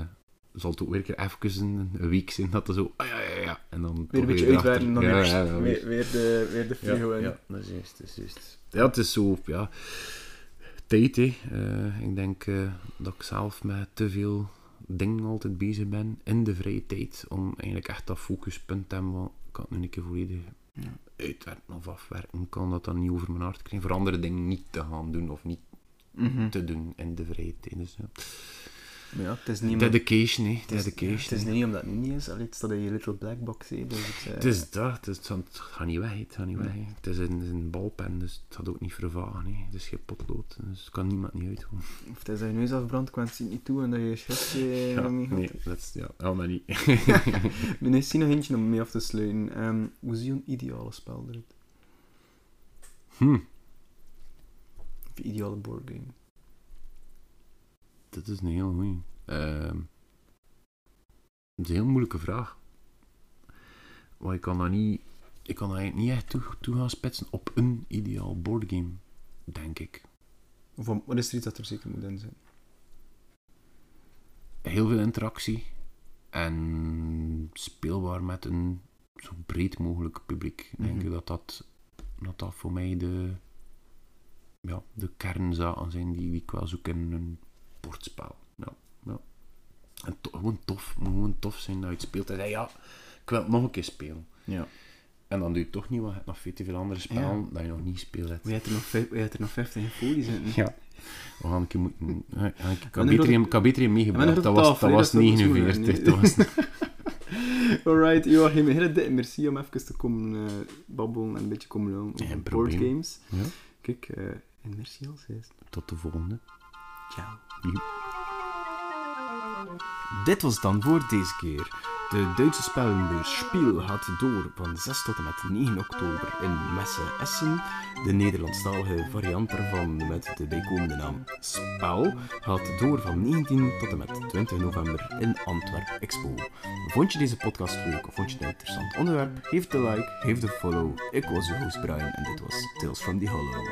S2: zal het ook weer een even een, een week zijn dat er zo... Ah, ja, ja, ja. En dan
S1: Weer een beetje uitwerken, dan
S2: ja,
S1: weer,
S2: ja, ja,
S1: weer, weer de, weer de
S2: ja,
S1: frigo in.
S2: ja, dat is juist, dat is juist. Ja, het is zo, ja... Tijd, hè. Eh, ik denk eh, dat ik zelf met te veel dingen altijd bezig ben in de vrije tijd, om eigenlijk echt dat focuspunt te hebben, ik kan het nu een keer volledig
S1: Ja.
S2: uitwerken of afwerken, kan dat dan niet over mijn hart krijgen, voor andere dingen niet te gaan doen of niet
S1: Mhm.
S2: te doen in de vrije tijd. Dus, ja.
S1: Maar ja, het is niet
S2: Dedication, hè. Dedication.
S1: Het is niet omdat het niet is, allee, het staat in je little black box. Hè, dus het, eh,
S2: Het is dat, het, is, het gaat niet weg, het gaat niet weg. Het is een, een balpen, dus het gaat ook niet vervagen. hè. Het is geen potlood, dus het kan niemand niet uitgaan.
S1: Of het is dat je neus afbrandt, kwam het niet toe en dat je je schriftje
S2: Ja,
S1: nog niet
S2: nee, dat is, ja, allemaal niet.
S1: Nee, zie nog eentje om mee af te sluiten. Ehm, hoe zie je een ideale spel eruit?
S2: Hm,
S1: Of je ideale boardgame?
S2: dat is een heel goeie. Ehm, dat is een heel moeilijke vraag. Maar ik kan dat niet... Ik kan eigenlijk niet echt toe, toe gaan spitsen op een ideaal boardgame, denk ik.
S1: Of wat is er iets dat er zeker moet in zijn?
S2: Heel veel interactie. En speelbaar met een zo breed mogelijk publiek. Ik denk
S1: Mhm.
S2: dat, dat dat dat voor mij de, ja, de kernzaken zijn die, die ik wel zoek in een bordspel. Ja, ja. En to- gewoon tof. Het moet gewoon tof zijn dat je het speelt en zeg ja, ik wil het nog een keer spelen.
S1: Ja.
S2: En dan doe je het toch niet, want je hebt nog veel te veel andere spellen dat je nog niet speelt. hebt.
S1: We hebben er nog, we hebben er nog 50 in folie zitten.
S2: Ja. We gaan een keer moeten... ja, Ik had beter beter meegebracht. Dat was, dat was
S1: dat is toch goed,
S2: 49.
S1: hè?
S2: Dat was,
S1: Alright, Joachim, hele dikke merci om even te komen eh, babbelen en een beetje komen lullen over boardgames.
S2: ja.
S1: Kijk, eh en merci als eerst.
S2: Tot de volgende.
S1: Ciao. Dit was dan voor deze keer. De Duitse spellenbeurs Spiel gaat door van 6 tot en met 9 oktober in Messe Essen. De Nederlandstalige variant ervan met de bijkomende naam Spel gaat door van 19 tot en met 20 november in Antwerp Expo. Vond je deze podcast leuk of vond je het een interessant onderwerp? Geef de like, geef de follow. Ik was je host Brian en dit was Tales from the Hollow.